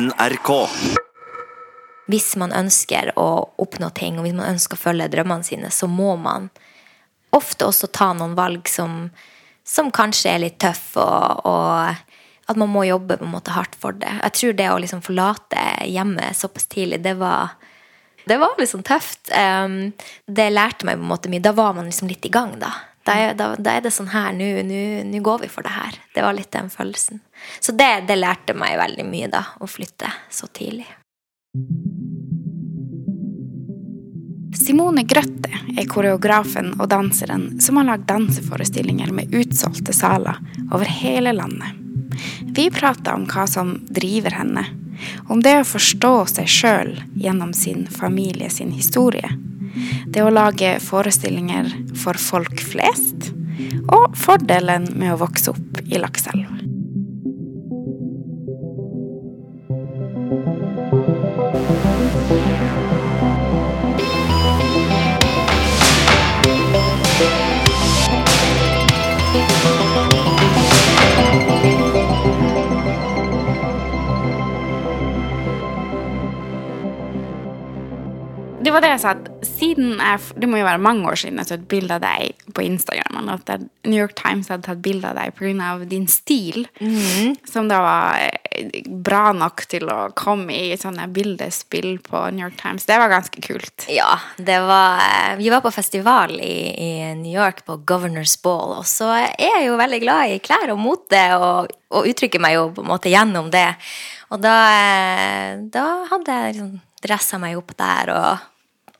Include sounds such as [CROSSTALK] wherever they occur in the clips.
NRK. Hvis man ønsker å oppnå ting, og hvis man ønsker å følge drømmene sine, så må man ofte også ta noen valg som, som kanskje er litt tøffe, og, og at man må jobbe på en måte hardt for det. Jeg tror det å liksom forlate hjemmet såpass tidlig, det var, det var liksom tøft. Um, det lærte meg på en måte mye. Da var man liksom litt i gang, da. Da er, da, da er det sånn her, nå går vi for det her. Det var litt den følelsen. Så det, det lærte meg veldig mye, da, å flytte så tidlig. Simone Grøtte er koreografen og danseren som har lagd danseforestillinger med utsolgte saler over hele landet. Vi prater om hva som driver henne, om det å forstå seg sjøl gjennom sin familie sin historie, det å lage forestillinger for folk flest, og fordelen med å vokse opp i Lakselv. Det var det jeg sa. siden jeg, Det må jo være mange år siden jeg så et bilde av deg på Instagram. At New York Times hadde tatt bilde av deg pga. din stil. Mm. Som da var eh, bra nok til å komme i sånne bildespill på New York Times. Det var ganske kult. Ja, det var eh, Vi var på festival i, i New York, på Governors Ball. Og så er jeg jo veldig glad i klær og mote, og, og uttrykker meg jo på en måte gjennom det. Og da, eh, da hadde jeg liksom dressa meg opp der og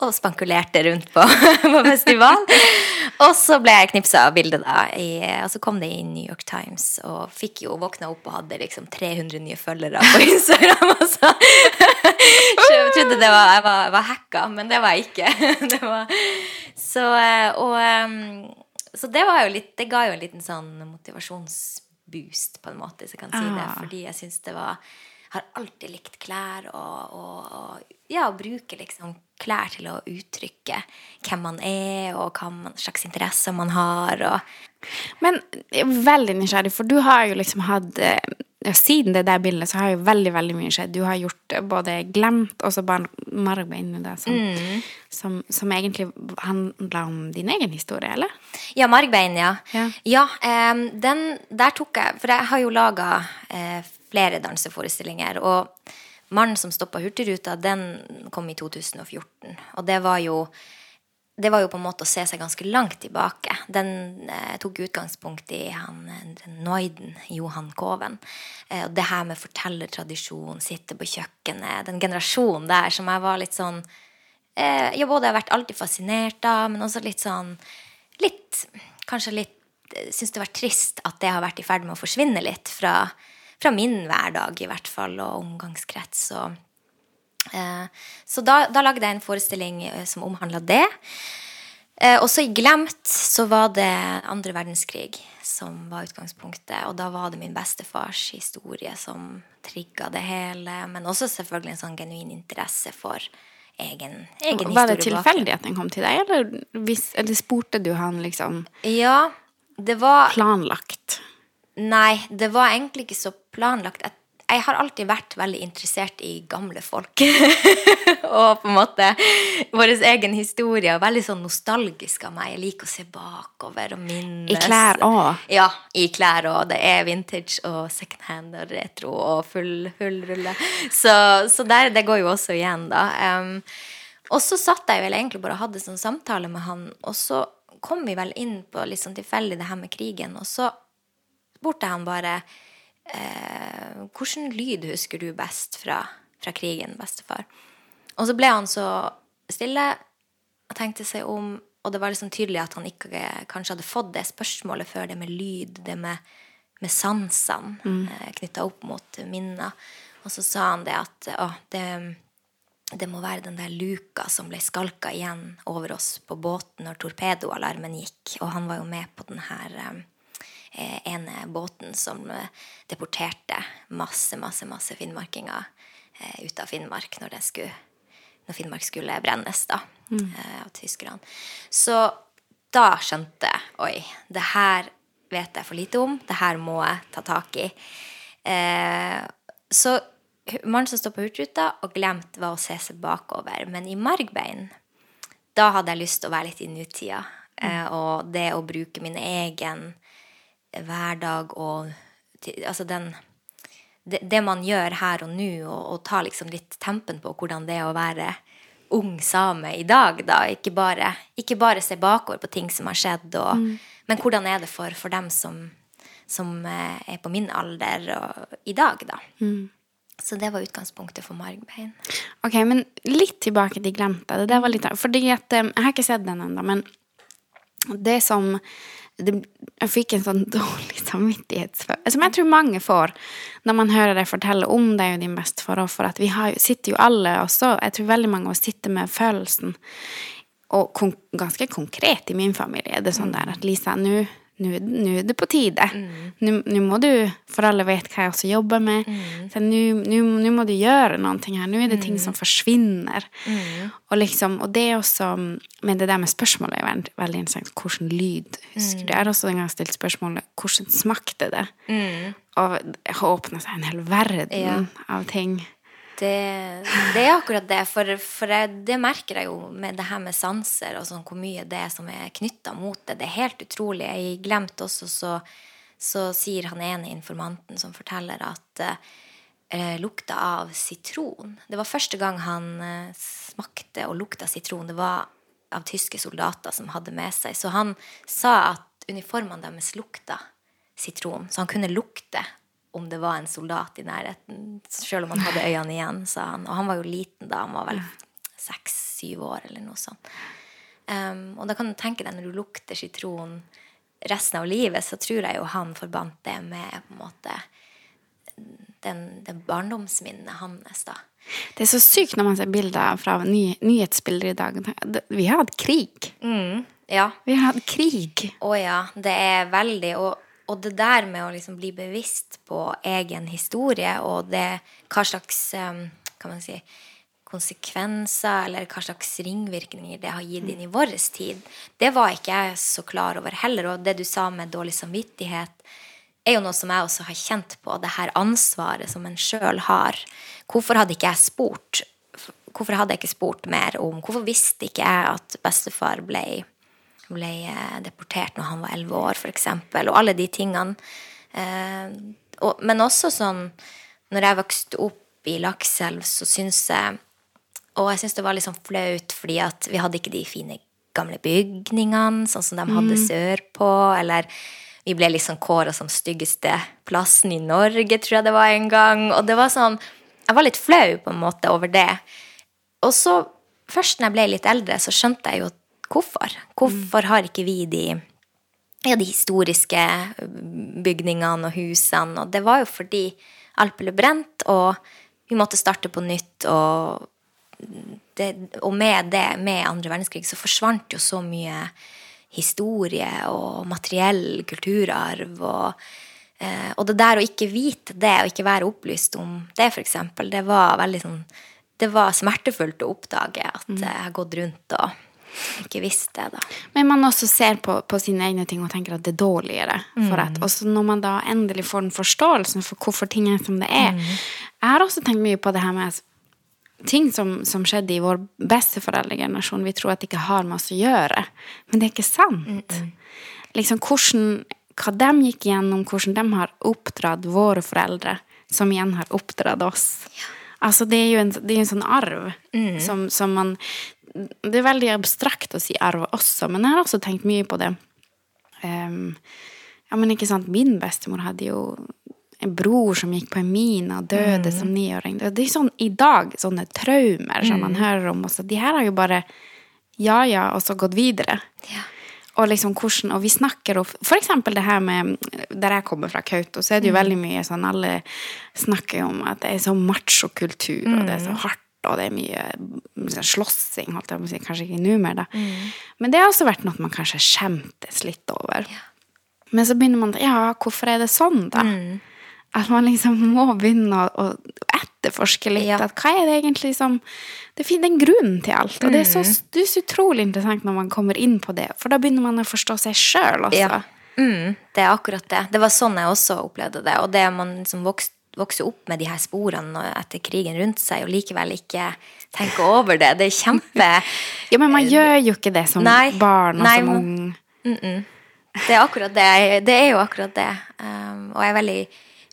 og spankulerte rundt på, [LAUGHS] på festival. og så ble jeg knipsa av bildet, da. I, og så kom det i New York Times, og fikk jo våkna opp og hadde liksom 300 nye følgere på [LAUGHS] Instagram. Og [LAUGHS] så, jeg trodde det var, jeg var, var hacka, men det var jeg ikke. det var, så, og, så det var jo litt Det ga jo en liten sånn motivasjonsboost, på en måte, hvis jeg kan si det. Ah. Fordi jeg syns det var har alltid likt klær og, og, og ja, bruker liksom klær til å uttrykke hvem man er, og hva slags interesser man har. Og... Men veldig nysgjerrig, for du har jo liksom hatt ja, Siden det der bildet så har jo veldig veldig mye skjedd. Du har gjort både glemt og så bare margbein som, mm. som, som, egentlig handla om din egen historie, eller? Ja, margbein, ja. Ja, ja um, den der tok jeg For jeg har jo laga uh, flere danseforestillinger. og Mannen som stoppa Hurtigruta, den kom i 2014. Og det var jo det var jo på en måte å se seg ganske langt tilbake. Den eh, tok utgangspunkt i han Noiden, Johan Koven. Eh, og det her med fortellertradisjon, sitte på kjøkkenet, den generasjonen der som jeg var litt sånn eh, Jeg både har vært alltid fascinert av, men også litt sånn litt Kanskje litt eh, Syns det vært trist at det har vært i ferd med å forsvinne litt fra fra min hverdag, i hvert fall, og omgangskrets. Og, eh, så da, da, lagde jeg en forestilling eh, som omhandla det. Eh, også i Glemt så var det andre verdenskrig som var utgangspunktet. Og da var det min bestefars historie som trigga det hele. Men også selvfølgelig en sånn genuin interesse for egen, egen. Var det tilfeldig at den kom til deg, eller, hvis, eller spurte du han liksom Ja, det var Planlagt? Nei, det var egentlig ikke så planlagt. Jeg har alltid vært veldig interessert i gamle folk. [LAUGHS] og på en måte vår egen historie. Veldig sånn nostalgisk av meg. Jeg liker å se bakover og minnes. I klær òg? Ja, i klær òg. Det er vintage og second hand og retro og full, full rulle. Så, så der, det går jo også igjen, da. Um, og så satt jeg vel egentlig bare og hadde sånn samtale med han, og så kom vi vel inn på litt sånn tilfeldig det her med krigen. Og så spurte han bare eh, Hvilken lyd husker du best fra, fra, krigen, bestefar? Og så ble han så stille og tenkte seg om, og det var liksom tydelig at han ikke kanskje hadde fått det spørsmålet før, det med lyd, det med, med sansene mm. eh, knytta opp mot minner. Og så sa han det at å, det, det må være den der luka som ble skalka igjen over oss på båten når torpedoalarmen gikk. Og han var jo med på den her eh, ene båten som eh, deporterte masse, masse, masse finnmarkinger eh, ut av Finnmark når, skulle, når Finnmark skulle brennes da, mm. av tyskerne. Så da skjønte jeg oi, det her vet jeg for lite om. Det her må jeg ta tak i. så mannen som står på Hurtigruta, og glemte, var å se seg bakover. Men i margbein, da hadde jeg lyst til å være litt i nutida. Eh, og det å bruke min egen hverdag og Altså den det, det man gjør her og nå, og, og ta liksom litt tempen på hvordan det er å være ung same i dag, da. Ikke bare, ikke bare se bakover på ting som har skjedd, og, men hvordan er det for, for dem som, som eh, er på min alder og, i dag, da. Så det var utgangspunktet for margbein. Ok, men litt tilbake til Glemte. Det var litt Fordi at eh, Jeg har ikke sett den ennå, men det som det, Jeg fikk en sånn [LAUGHS] dårlig samvittighetsfølelse, som jeg tror mange får når man hører deg fortelle om og din bestefar, og for at vi har, sitter jo alle også Jeg tror veldig mange av oss sitter med følelsen, og kon, ganske konkret i min familie. Er det sånn der at Lisa, nå nå er det på tide. Nå nå må du For alle vet hva jeg også jobber med. Så nå- nå må du gjøre noe her. Nå er det ting som forsvinner. Og liksom, og det er også Men det der med spørsmålet er veldig, veldig interessant. Hvilken lyd husker du? Jeg har også en gang stilt spørsmålet hvordan smakte det? Og åpna seg en hel verden Ja. av ting. Det, det er akkurat det, for, for jeg, det merker jeg jo med det her med sanser og sånn, hvor mye det er som er knytta mot det. Det er helt utrolig. Jeg glemte også, så, så sier han ene informanten som forteller at eh, lukta av sitron Det var første gang han eh, smakte og lukta sitron. Det var av tyske soldater som hadde med seg. Så han sa at uniformene deres lukta sitron. Så han kunne lukte om det var en soldat i nærheten, selv om han hadde øynene igjen, sa han. Og han var jo liten da, han var vel seks-syv år eller noe sånt. Um, og da kan du tenke deg, når du lukter sitron resten av livet, så tror jeg jo han forbandt det med på en måte den, den barndomsminnet hans, da. Det er så sykt når man ser bilder fra ny, nyhetsbilder i dag. Vi har hatt krig. Ja. Vi har hatt krig. Å ja, det er veldig og, og det der med å liksom bli bevisst på egen historie og det, hva slags kan man si, konsekvenser eller hva slags ringvirkninger det har gitt inn i vår tid, det var ikke jeg så klar over heller. Og det du sa med dårlig samvittighet, er jo noe som jeg også har kjent på, det her ansvaret som en sjøl har. Hvorfor hadde ikke jeg spurt? Hvorfor hadde jeg ikke spurt mer om Hvorfor visste ikke jeg at bestefar ble ble eh, deportert når han var elleve år, f.eks., og alle de tingene. Eh, og, men også sånn Når jeg vokste opp i Lakselv, så syns jeg Og jeg syns det var litt sånn flaut, fordi at vi hadde ikke de fine gamle bygningene, sånn som de hadde sørpå, eller vi ble liksom kåra som styggeste plassen i Norge, tror jeg det var en gang. Og det var sånn Jeg var litt flau på en måte over det. Og så, først når jeg ble litt eldre, så skjønte jeg jo hvorfor. Hvorfor har ikke vi de, ja, de historiske bygningene og husene? Og det var jo fordi alt ble brent, og vi måtte starte på nytt. Og, det, og med det, med andre verdenskrig, så forsvant jo så mye historie og materiell kulturarv. og Eh, og det der å ikke vite det, og ikke være opplyst om det, eksempel, det var veldig sånn Det var smertefullt å oppdage at jeg har gått rundt og ikke visst det, da. Men man også ser på, på sine egne ting og tenker at det er dårligere. For at, og når man da endelig får den forståelsen for hvorfor ting er som det er Jeg har også tenkt mye på det her med ting som, som skjedde i vår besteforeldregenerasjon. Vi tror at det ikke har med oss å gjøre. Men det er ikke sant. Liksom hvordan hva de gikk gjennom, hvordan de har oppdratt våre foreldre, som igjen har oppdratt oss. Altså, det er jo en, det er en sånn arv som, som man Det er veldig abstrakt å si arv også, men jeg har også tenkt mye på det. Um, ja, men ikke sant, min bestemor hadde jo en bror som gikk på en mine og døde som niåring. Det er sånn i dag, sånne traumer som man hører om. også. de her har jo bare ja, ja, og så gått videre. Ja. Og liksom hvordan, og vi snakker om For eksempel det her med Der jeg kommer fra Kautokeino, så er det jo veldig mye sånn Alle snakker om at det er så machokultur, og det er så hardt, og det er mye sånn slåssing, holdt jeg på å si. Kanskje ikke nå mer, da. Men det har også vært noe man kanskje skjemtes litt over. Men så begynner man Ja, hvorfor er det sånn, da? At man liksom [LAUGHS] må begynne å, å etterforske litt. Ja. At hva er det egentlig som Det finner en grunn til alt. Og det er, så, det er så utrolig interessant når man kommer inn på det, for da begynner man å forstå seg sjøl også. Ja. Mm, det er akkurat det. Det var sånn jeg også opplevde det. Og det man liksom vokst vokse opp med de her sporene etter krigen rundt seg, og likevel ikke tenke over det. Det er kjempe [LAUGHS] Ja, men man gjør jo ikke det som Nei, barn og nei, som ung. Mm -mm. Det er akkurat det. Det er jo akkurat det. Um, og jeg er veldig,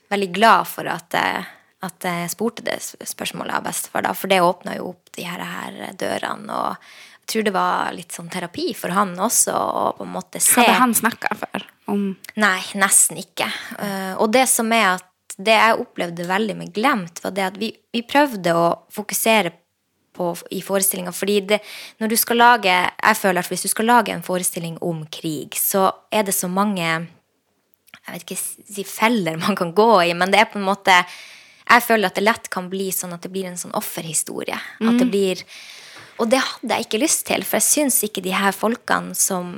veldig glad for at, jeg- at jeg spurte det spørsmålet av bestefar, da, for det åpna jo opp de her, her dørene. Og jeg tror det var litt sånn terapi for han også, å på en måte se Hadde han snakka før om Nei, nesten ikke. Eh, og det som er at det jeg opplevde veldig med Glemt, var det at vi, vi prøvde å fokusere på i forestillinga. Fordi det, når du skal lage Jeg føler at hvis du skal lage en forestilling om krig, så er det så mange jeg vet ikke si feller man kan gå i, men det er på en måte Jeg føler at det lett kan bli sånn at det blir en sånn offerhistorie. At det blir Og det hadde jeg ikke lyst til, for jeg syns ikke de her folkene som,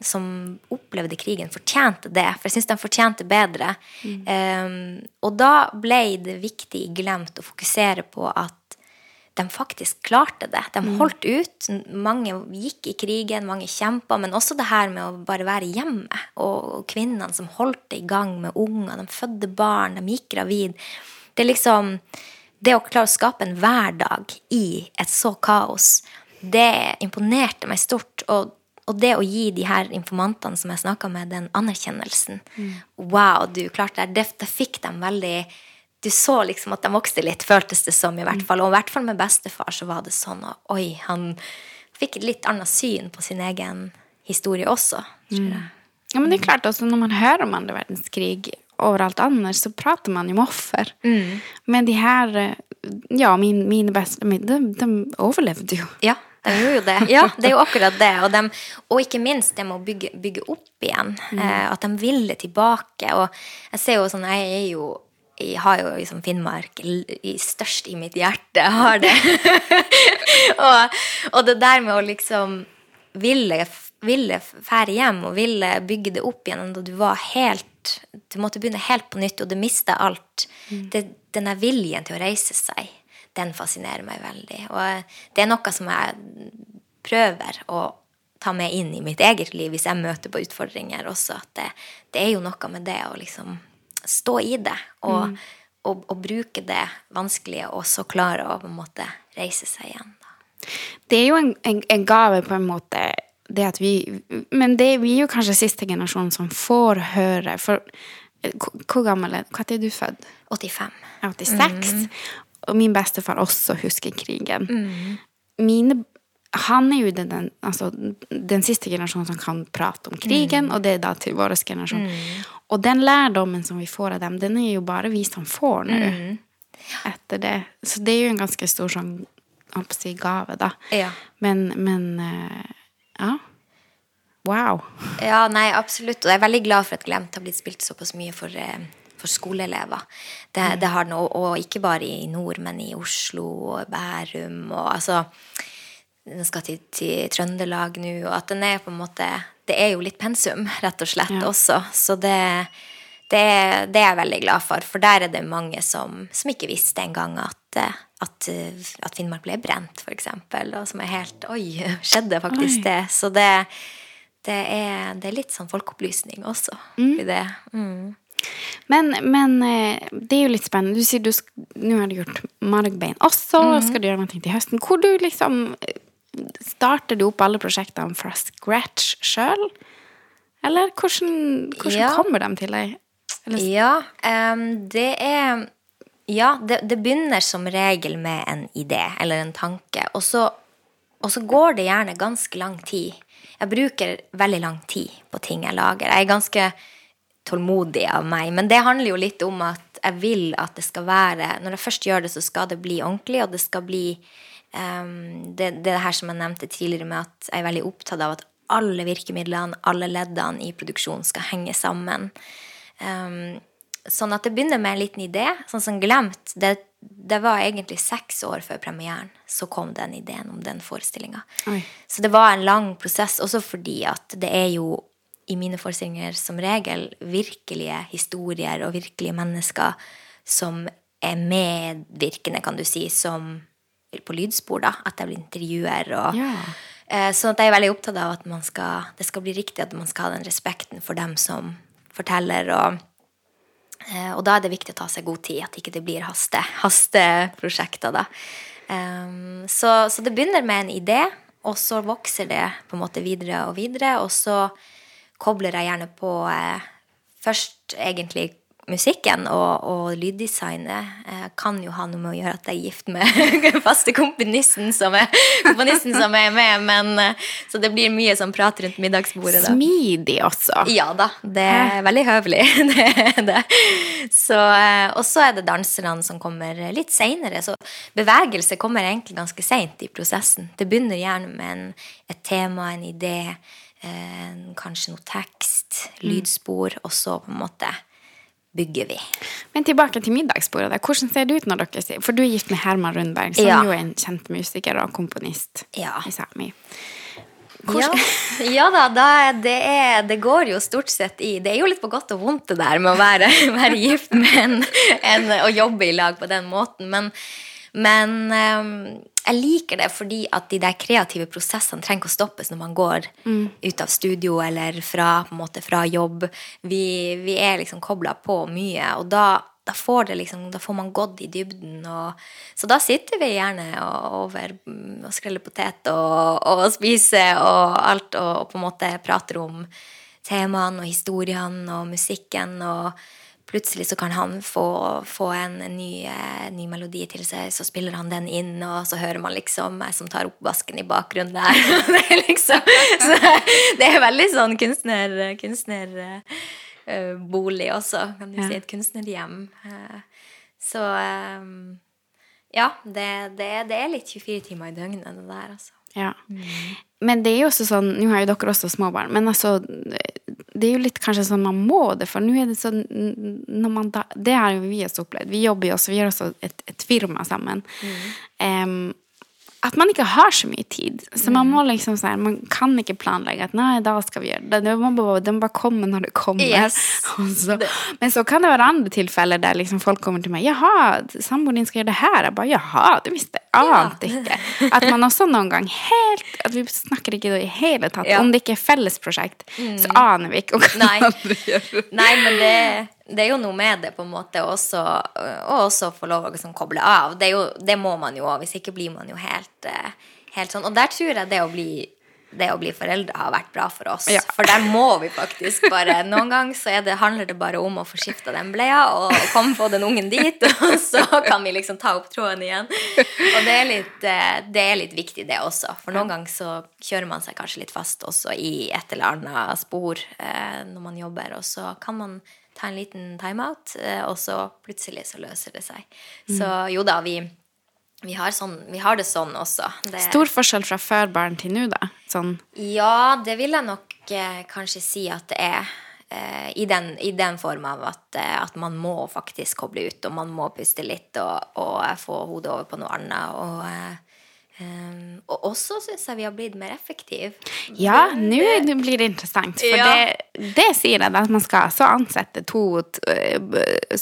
som opplevde krigen, fortjente det. For jeg syns de fortjente bedre. Um, og da ble det viktig Glemt å fokusere på at de faktisk klarte det. De holdt ut. Mange gikk i krigen, mange kjempa, men også det her med å bare være hjemme. Og kvinnene som holdt det i gang med unger. De fødte barn, de gikk gravid. Det er liksom Det å klare å skape en hverdag i et så kaos, det imponerte meg stort. Og, og det å gi de her informantene som jeg snakka med, den anerkjennelsen Wow, du klarte det. Det, fikk dem veldig du så liksom at de vokste litt, føltes det som. i hvert fall. Og i hvert fall med bestefar så var det sånn Og oi, han fikk et litt annet syn på sin egen historie også. tror jeg. Ja, men det er klart også når man hører om andre verdenskrig overalt annars, så prater man jo om offer. Men de eh, Ja, min, mine beste de, de overlevde jo. Ja, de gjorde jo det. [LAUGHS] Ja, det er jo akkurat det. Og, de, og ikke minst det med å bygge, bygge opp igjen. Eh, at de ville tilbake. Og jeg ser jo sånn, jeg er jo jeg har jo liksom Finnmark i størst i mitt hjerte. Jeg har det. [LAUGHS] og, og det der med å liksom ville, ville fære hjem og ville bygge det opp igjen da du var helt Du måtte begynne helt på nytt, og du mista alt. Det, denne viljen til å reise seg, den fascinerer meg veldig. Og det er noe som jeg prøver å ta med inn i mitt eget liv hvis jeg møter på utfordringer også. At det, det er jo noe med det å liksom stå i det og, og, og bruke det vanskelige, og så klare å på en måte reise seg igjen. Da. Det er jo en, en, en gave på en måte det at vi Men det, vi er jo kanskje siste generasjon som får høre For eh, hvor gammel er Når er du født? 85. Jeg er 86. Og min bestefar også husker krigen. Mine, han er jo den, den, altså, den siste generasjonen som kan prate om krigen, og det er da til vår generasjon. Og den lærdommen som vi får av dem, den er jo bare vi som får nå. Etter det. Så det er jo en ganske stor sånn, gave, da. Ja. Men, men eh, ja. Wow. Ja, nei, absolutt. Og jeg er veldig glad for at Glemt har blitt spilt såpass mye for, eh, for skoleelever. Det, det har og, og ikke bare i nord, men i Oslo og Bærum og altså Den skal til, til Trøndelag nå, og at den er på en måte Det er jo litt pensum, rett og slett, Ja. også. Så det, det, det er jeg veldig glad for, for der er det mange som, som ikke visste engang at eh, at, eh, at Finnmark ble brent, eksempel. Og som er helt Oi, skjedde faktisk Oi. det? Så det, det, er, det er litt sånn folkeopplysning også i det. Mm. Men, men eh, det er jo litt spennende. Du sier du nå har du gjort margbein også, og skal du gjøre noe til høsten. Hvor du liksom eh, Starter du opp alle prosjektene fra scratch sjøl? Eller hvordan, hvordan Ja. kommer de til deg? Eller, Ja, um, det er Ja, det, det begynner som regel med en idé eller en tanke, og så, og så går det gjerne ganske lang tid. Jeg bruker veldig lang tid på ting jeg lager. Jeg er ganske tålmodig av meg, men det handler jo litt om at jeg vil at det skal være Når jeg først gjør det, så skal det bli ordentlig, og det skal bli um, det, det her som jeg nevnte tidligere med at jeg er veldig opptatt av at alle virkemidlene, alle leddene i produksjonen skal henge sammen. Um, sånn at det begynner med en liten idé. Sånn som Glemt. Det, det var egentlig seks år før premieren så kom den ideen om den forestillinga. Så det var en lang prosess, også fordi at det er jo i mine forestillinger som regel virkelige historier og virkelige mennesker som er medvirkende, kan du si, som på lydspor, da. At jeg blir intervjuer og. Eh, Sånn at jeg er veldig opptatt av at man skal, det skal bli riktig, at man skal ha den respekten for dem som forteller. Og, og da er det viktig å ta seg god tid, at ikke det blir haste, hasteprosjekter. da. Um, så, så, det begynner med en idé, og så vokser det på en måte videre og videre. Og så kobler jeg gjerne på eh, først egentlig musikken og, og lyddesignet eh, kan jo ha noe med å gjøre at jeg er gift med [LAUGHS] faste komponisten som er, komponisten som er med, men eh, Så det blir mye sånn prat rundt middagsbordet. Da. Smidig også. Ja da. Det er veldig høvelig. [LAUGHS] det er det. Så, eh, og så er det danserne som kommer litt seinere. Så bevegelse kommer egentlig ganske seint i prosessen. Det begynner gjerne med en, et tema, en idé, eh, kanskje noe tekst, mm. lydspor, og så på en måte bygger vi. Men tilbake til middagsbordet. Hvordan ser det ut når dere sier For du er gift med Herman Rundberg, som ja. jo er en kjent musiker og komponist ja. i Sámi. Ja, [LAUGHS] ja, da, da det, er, det, går jo stort sett i Det er jo litt på godt og vondt det der med å være, [LAUGHS] være gift med en, en, og jobbe i lag på den måten. Men, men um, jeg liker det fordi at de der kreative prosessene trenger ikke å stoppes når man går mm. ut av studio eller fra, måte, fra jobb. Vi, vi, er liksom kobla på mye, og da, da, får liksom, da, får man gått i dybden. Og, så da sitter vi gjerne over og skreller potet og, og spiser og alt, og, og på en måte prater om temaene og historiene og musikken. og plutselig så kan han få, få en, ny, eh, ny, melodi til seg, så spiller han den inn, og så hører man liksom meg som tar oppvasken i bakgrunnen der. [LAUGHS] det, er liksom, det er veldig sånn kunstnerbolig kunstner, uh, også, kan du ja. si. Et kunstnerhjem. Uh, så um, ja, det, det, det, er litt 24 timer i døgnet, det der, altså. Ja. Mm. Men det er jo også sånn Nå har jo dere også småbarn, men altså det er jo litt kanskje sånn man må det, for nå er det sånn da, Det har jo vi også opplevd. Vi jobber jo også, vi gjør også et, et firma sammen. Mm. Um, at man ikke har så mye tid. Så man må liksom sånn, man kan ikke planlegge at nei, da skal vi gjøre det. Det må bare, må bare komme når det kommer. Yes. [LAUGHS] Så, men så kan det være andre tilfeller der liksom folk kommer til meg 'Jaha, samboeren din skal gjøre det her.' Jeg bare 'Jaha, det visste jeg ante ja. ikke'. At man også noen gang helt At vi snakker ikke i hele tatt. Ja. Om det ikke er fellesprosjekt, mm. så aner vi ikke hva nei. [LAUGHS] andre gjør. Nei, men det det er jo noe med det, på en måte, også, og også få lov å liksom koble av. Det, jo, det, må man jo, hvis ikke blir man jo helt, eh, helt, sånn. Og der tror jeg det å bli, det å bli foreldre har vært bra for oss. Ja. For der må vi faktisk bare Noen ganger så det, handler det bare om å få skifta den bleia og komme få den ungen dit, og så kan vi liksom ta opp tråden igjen. Og det er litt, eh, det er litt viktig, det også. For noen ganger så kjører man seg kanskje litt fast også i et eller annet spor eh, når man jobber, og så kan man ta en liten timeout, eh, og så plutselig så løser det seg. Så jo da, vi, vi, har sånn, vi, har det sånn også. Det, Stor forskjell fra før barn til nå, da? Sånn. Ja, det vil jeg nok eh, kanskje si at det er. Eh, I den, i den, form av at, eh, at, man må faktisk koble ut, og man må puste litt og, og få hodet over på noe annet. Og eh, Um, og også syns jeg vi har blitt mer effektive. Ja, nå blir det interessant. For ja. det, det, sier jeg at man skal så ansette to uh,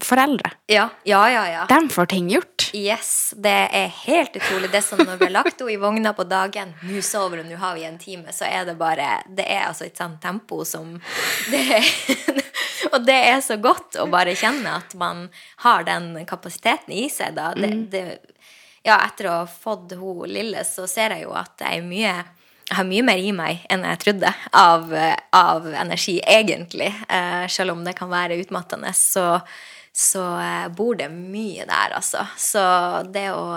foreldre. Ja, ja, ja, ja. De får ting gjort. Yes, det er helt utrolig. Det som når vi har lagt henne i vogna på dagen, nå sover hun, nå har vi en time, så er det bare Det er altså et sånt tempo som det er, [LAUGHS] Og det er så godt å bare kjenne at man har den kapasiteten i seg, da. Det, mm. det ja, etter å ha fått hun lille, så ser jeg jo at jeg, mye, jeg har mye mer i meg enn jeg trodde av, av energi, egentlig. Eh, selv om det kan være utmattende, så, så eh, bor det mye der, altså. Så det å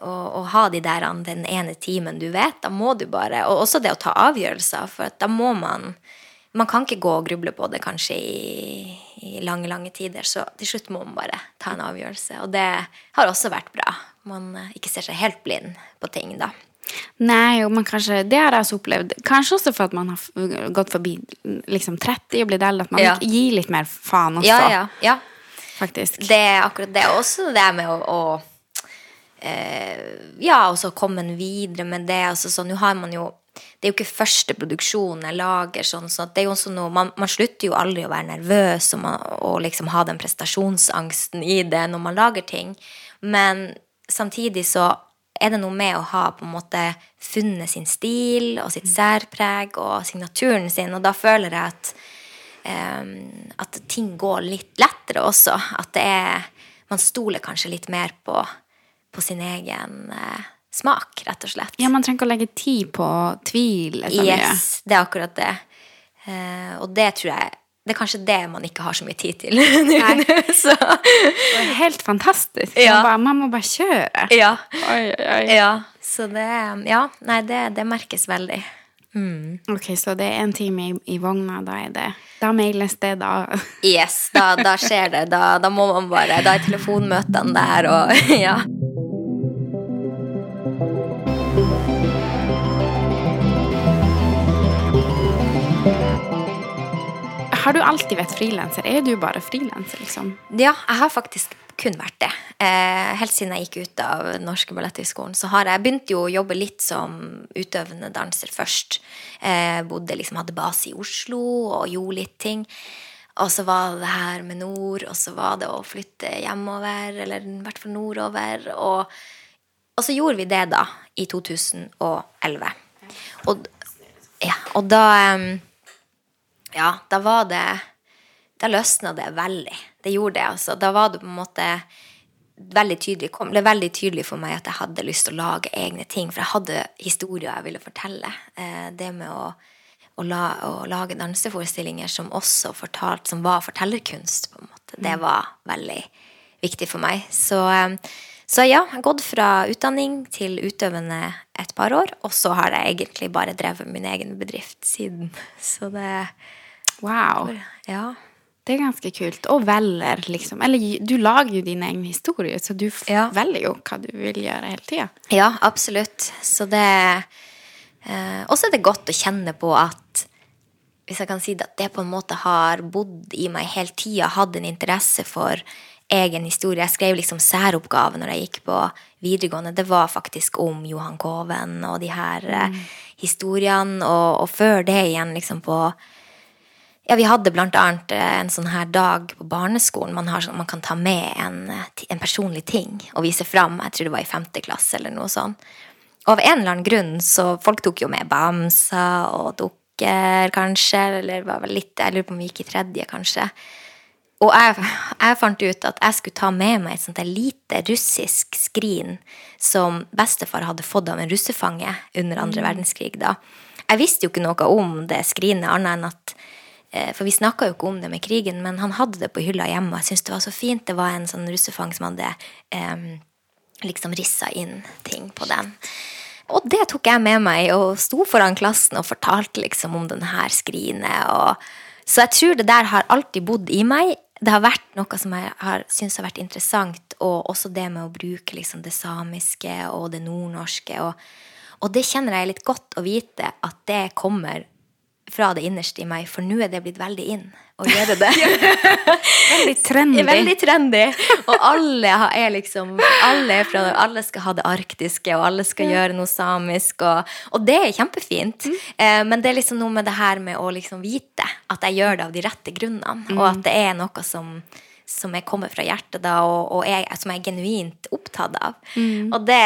å, ha de der den ene timen du vet, da må du bare Og også det å ta avgjørelser, for da må man Man kan ikke gå og gruble på det kanskje i, i lange, lange tider, så til slutt må man bare ta en avgjørelse. Og det har også vært bra man eh, ikke ser seg helt blind på ting, da. Nei, jo, men kanskje, det har jeg også opplevd. Kanskje også for at man har gått forbi liksom 30 og blitt eldre. At man ja. gir litt mer faen også. Ja, ja, ja. Faktisk. Det er akkurat det. Også det med å, å eh, Ja, og så komme videre med det. Altså, så nå har man jo det er jo ikke første produksjon jeg lager. sånn, så det er jo også noe, man, man, slutter jo aldri å være nervøs og, man, og liksom ha den prestasjonsangsten i det når man lager ting. Men samtidig så er det noe med å ha på en måte funnet sin stil og sitt særpreg og signaturen sin, og da føler jeg at um, At ting går litt lettere også. At det er Man stoler kanskje litt mer på, på sin egen uh, smak, rett og slett. Ja, man trenger ikke å legge tid på tvil. Yes, det er akkurat det. Uh, og det tror jeg Det er kanskje det man ikke har så mye tid til. [LAUGHS] [LAUGHS] så, Det er helt fantastisk. Ja. Man, bare, man må bare kjøre. ja. Oi, oi, ja. Så det Ja, nei, det, det merkes veldig. Ok, så det er en time i, i vogna, da er det Da mailes det, da. Yes, da, da skjer det. Da, da må man bare Da er telefonmøtene der og [LAUGHS] Ja. Har du alltid vært frilanser? Er du bare frilanser, liksom? Ja, jeg har faktisk kun vært det. Eh, helt siden jeg gikk ut av Norske Balletthøgskolen. Så har jeg begynt jo å jobbe litt som utøvende danser først. Eh, bodde liksom, hadde base i Oslo og gjorde litt ting. Og så var det her med nord, og så var det å flytte hjemover, eller i hvert fall nordover. Og, og så gjorde vi det da, i 2011. Og, ja, og da em, ja, da var det Da løsna det veldig. Det gjorde det, altså. Da var det på en måte veldig tydelig, kom, ble veldig tydelig for meg at jeg hadde lyst til å lage egne ting. For jeg hadde historier jeg ville fortelle. Eh, det med å, å, la, å lage danseforestillinger som også fortalt, som var fortellerkunst, på en måte. Det var veldig viktig for meg. Så, eh, så ja, jeg har gått fra utdanning til utøvende et par år, og så har jeg egentlig bare drevet min egen bedrift siden. Så det Wow. Ja. Det er ganske kult. Og velger, liksom. Eller du lager jo dine egne historier, så du Ja. velger jo hva du vil gjøre hele tida. Ja, absolutt. Så det eh, Og så er det godt å kjenne på at Hvis jeg kan si det, at det på en måte har bodd i meg hele tida, hatt en interesse for egen historie. Jeg skrev liksom særoppgave når jeg gikk på videregående. Det var faktisk om Johan Koven og de her mm. historiene. Og, og før det igjen liksom på ja, vi hadde blant annet eh, en sånn her dag på barneskolen. Man, har, man kan ta med en, eh, en personlig ting og vise fram. Jeg tror det var i femte klasse eller noe sånt. Og av en eller annen grunn så folk tok jo med bamser og dukker, kanskje. Eller var vel litt, jeg lurer på om vi gikk i tredje, kanskje. Og jeg, jeg fant ut at jeg skulle ta med meg et sånt lite russisk skrin som bestefar hadde fått av en russefange under andre verdenskrig. da. Jeg visste jo ikke noe om det skrinet, annet enn at eh, For vi snakka jo ikke om det med krigen, men han hadde det på hylla hjemme. og Jeg syntes det var så fint. Det var en sånn russefang som hadde eh, liksom rissa inn ting på den. Og det tok jeg med meg og sto foran klassen og fortalte liksom om denne skrinet. Og, så jeg tror det der har alltid bodd i meg. Det har vært noe som jeg har syntes har vært interessant, og også det med å bruke liksom det samiske og det nordnorske. Og, og det kjenner jeg litt godt å vite at det kommer fra det innerste i meg, for nå er det blitt veldig inn å gjøre det. [LAUGHS] [LAUGHS] Veldig trendy. Veldig trendy. Og alle er liksom Alle, er fra, alle skal ha det arktiske, og alle skal gjøre noe samisk. Og, og det er kjempefint. Eh, men det er liksom noe med det her med å liksom vite at jeg gjør det av de rette grunnene, og at det er noe som som jeg kommer fra hjertet da, og, og jeg, som jeg er genuint opptatt av. Og det,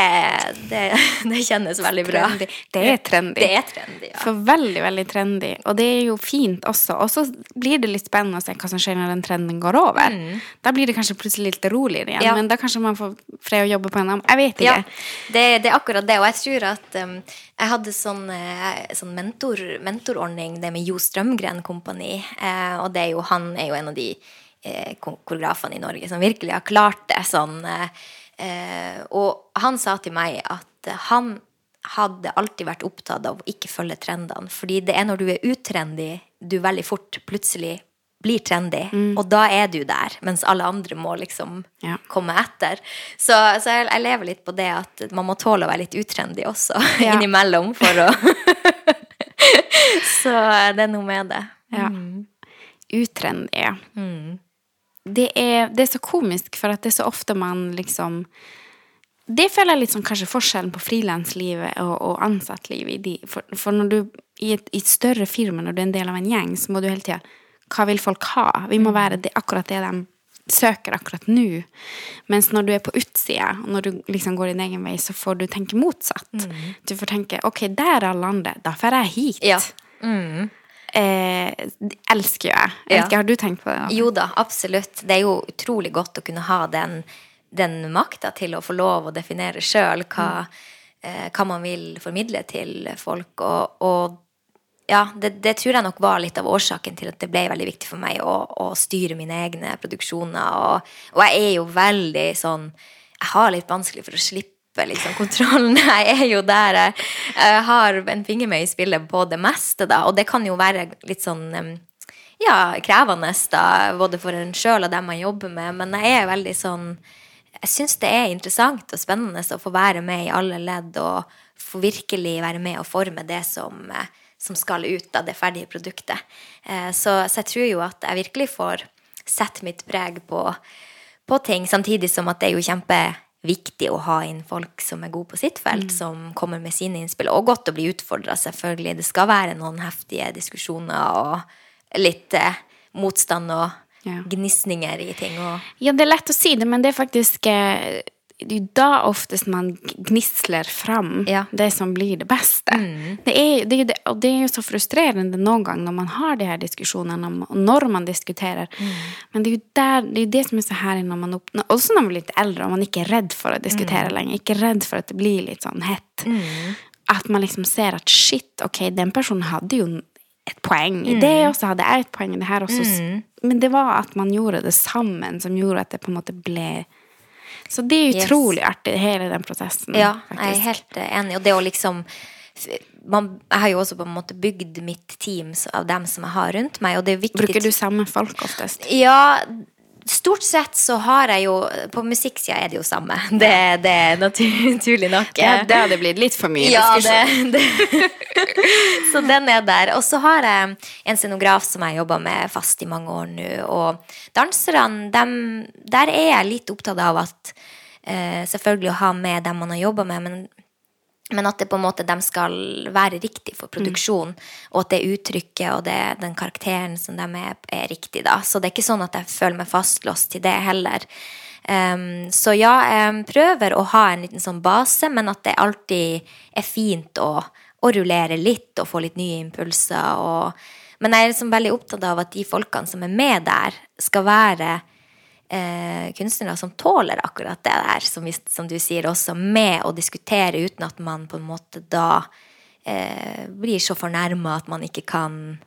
det, [LAUGHS] det kjennes veldig bra. Trendy. Det er trendy. Det er trendy, ja. For veldig, veldig trendy. Og det er jo fint også. Og så blir det litt spennende å se hva som skjer når den trenden går over. Da blir det kanskje plutselig litt roligere igjen, Mm. Ja. men da kanskje man får fred å jobbe på en annen Jeg vet ikke. Ja, det, det er akkurat det. Og jeg tror at um, jeg hadde sånn, eh, sånn mentor, mentorordning, det med Jo Strømgren Kompani. Eh, og det er jo, han er jo en av de eh, koreografene i Norge som virkelig har klart det. Sånn, eh, eh, og han sa til meg at eh, han hadde alltid vært opptatt av å ikke følge trendene. Fordi det er når du er utrendy, du veldig fort plutselig blir trendy, og da er du der, mens alle andre må liksom Ja. komme etter. Så, så jeg, jeg lever litt på det at man må tåle å være litt utrendy også, [LAUGHS] Ja. innimellom, for å [LAUGHS] Så det er noe med det. Ja. Utrendy, ja. Det, er, det er så komisk, for at det er så ofte man liksom Det føler jeg litt kanskje forskjellen på frilanslivet og, og ansattlivet. For, for når du i et, i et større firma, når du er en del av en gjeng, så må du hele tida Hva vil folk ha? Vi må være det, akkurat det de søker akkurat nå. Mens når du er på utsida, og når du liksom går din egen vei, så får du tenke motsatt. Du får tenke ok, der er alle andre, da drar jeg hit. Ja. Mm. Eh, elsker jo jeg. Ja. har du tenkt på det? Jo da, absolutt. Det er jo utrolig godt å kunne ha den, den makta til å få lov å definere sjøl hva, eh, hva man vil formidle til folk. Og, og ja, det, det tror jeg nok var litt av årsaken til at det ble veldig viktig for meg å, å styre mine egne produksjoner. Og, og jeg er jo veldig sånn Jeg har litt vanskelig for å slippe liksom, kontrollen. [LAUGHS] Jeg er jo der jeg, har en finger med i spillet på det meste, da. Og det kan jo være litt sånn ja, krevende, da, både for en sjøl og dem man jobber med. Men jeg er veldig sånn Jeg syns det er interessant og spennende å få være med i alle ledd og få virkelig være med og forme det som, eh, som skal ut av det ferdige produktet. Eh, Så, så jeg tror jo at jeg virkelig får sette mitt preg på, på ting, samtidig som at det er jo kjempeviktig å ha inn folk som er gode på sitt felt, som kommer med sine innspill. Og godt å bli utfordra, selvfølgelig. Det skal være noen heftige diskusjoner og litt eh, motstand og Ja. gnisninger i ting. Og, Ja, det er lett å si det, men det er faktisk eh, det er da oftest man gnisler fram Ja. det som blir det beste. Det er, det, er, jo det- og det er jo så frustrerende noen gang når man har de her diskusjonene, og når man diskuterer. Men det er jo der, det, er det som er så herlig når man oppnår Også når man blir litt eldre og man ikke er redd for å diskutere lenger. Ikke redd for at det blir litt sånn hett. At man liksom ser at shit, ok, den personen hadde jo et poeng i det, og så hadde jeg et poeng i det her også. Men det var at man gjorde det sammen som gjorde at det på en måte ble Så det er Yes. utrolig artig, hele den prosessen. ja, jeg er helt eh, enig. Og det å liksom man, Jeg har jo også på en måte bygd mitt team av dem som jeg har rundt meg, og det er viktig Bruker du samme folk oftest? Ja, stort sett så har jeg jo På musikksida er det jo samme. [LAUGHS] Det, det er naturlig nok. Ja, det hadde blitt litt for mye Ja, det, det. [LAUGHS] Så den er der. Og så har jeg en scenograf som jeg jobba med fast i mange år nå. Og danserne, dem, der er jeg litt opptatt av at eh, Selvfølgelig å ha med dem man har jobba med, men men at det på en måte de skal være riktig for produksjon, og at det uttrykket og det, den karakteren som de er, er riktig. da. Så det er ikke sånn at jeg føler meg fastlåst til det heller. Um, så ja, jeg prøver å ha en liten sånn base, men at det alltid er fint å, å rullere litt og få litt nye impulser. Og, men jeg er liksom veldig opptatt av at de folkene som er med der, skal være eh, kunstnere som tåler akkurat det der, som, vi, som du sier også, med å diskutere uten at man på en måte da eh, blir så fornærma at man ikke kan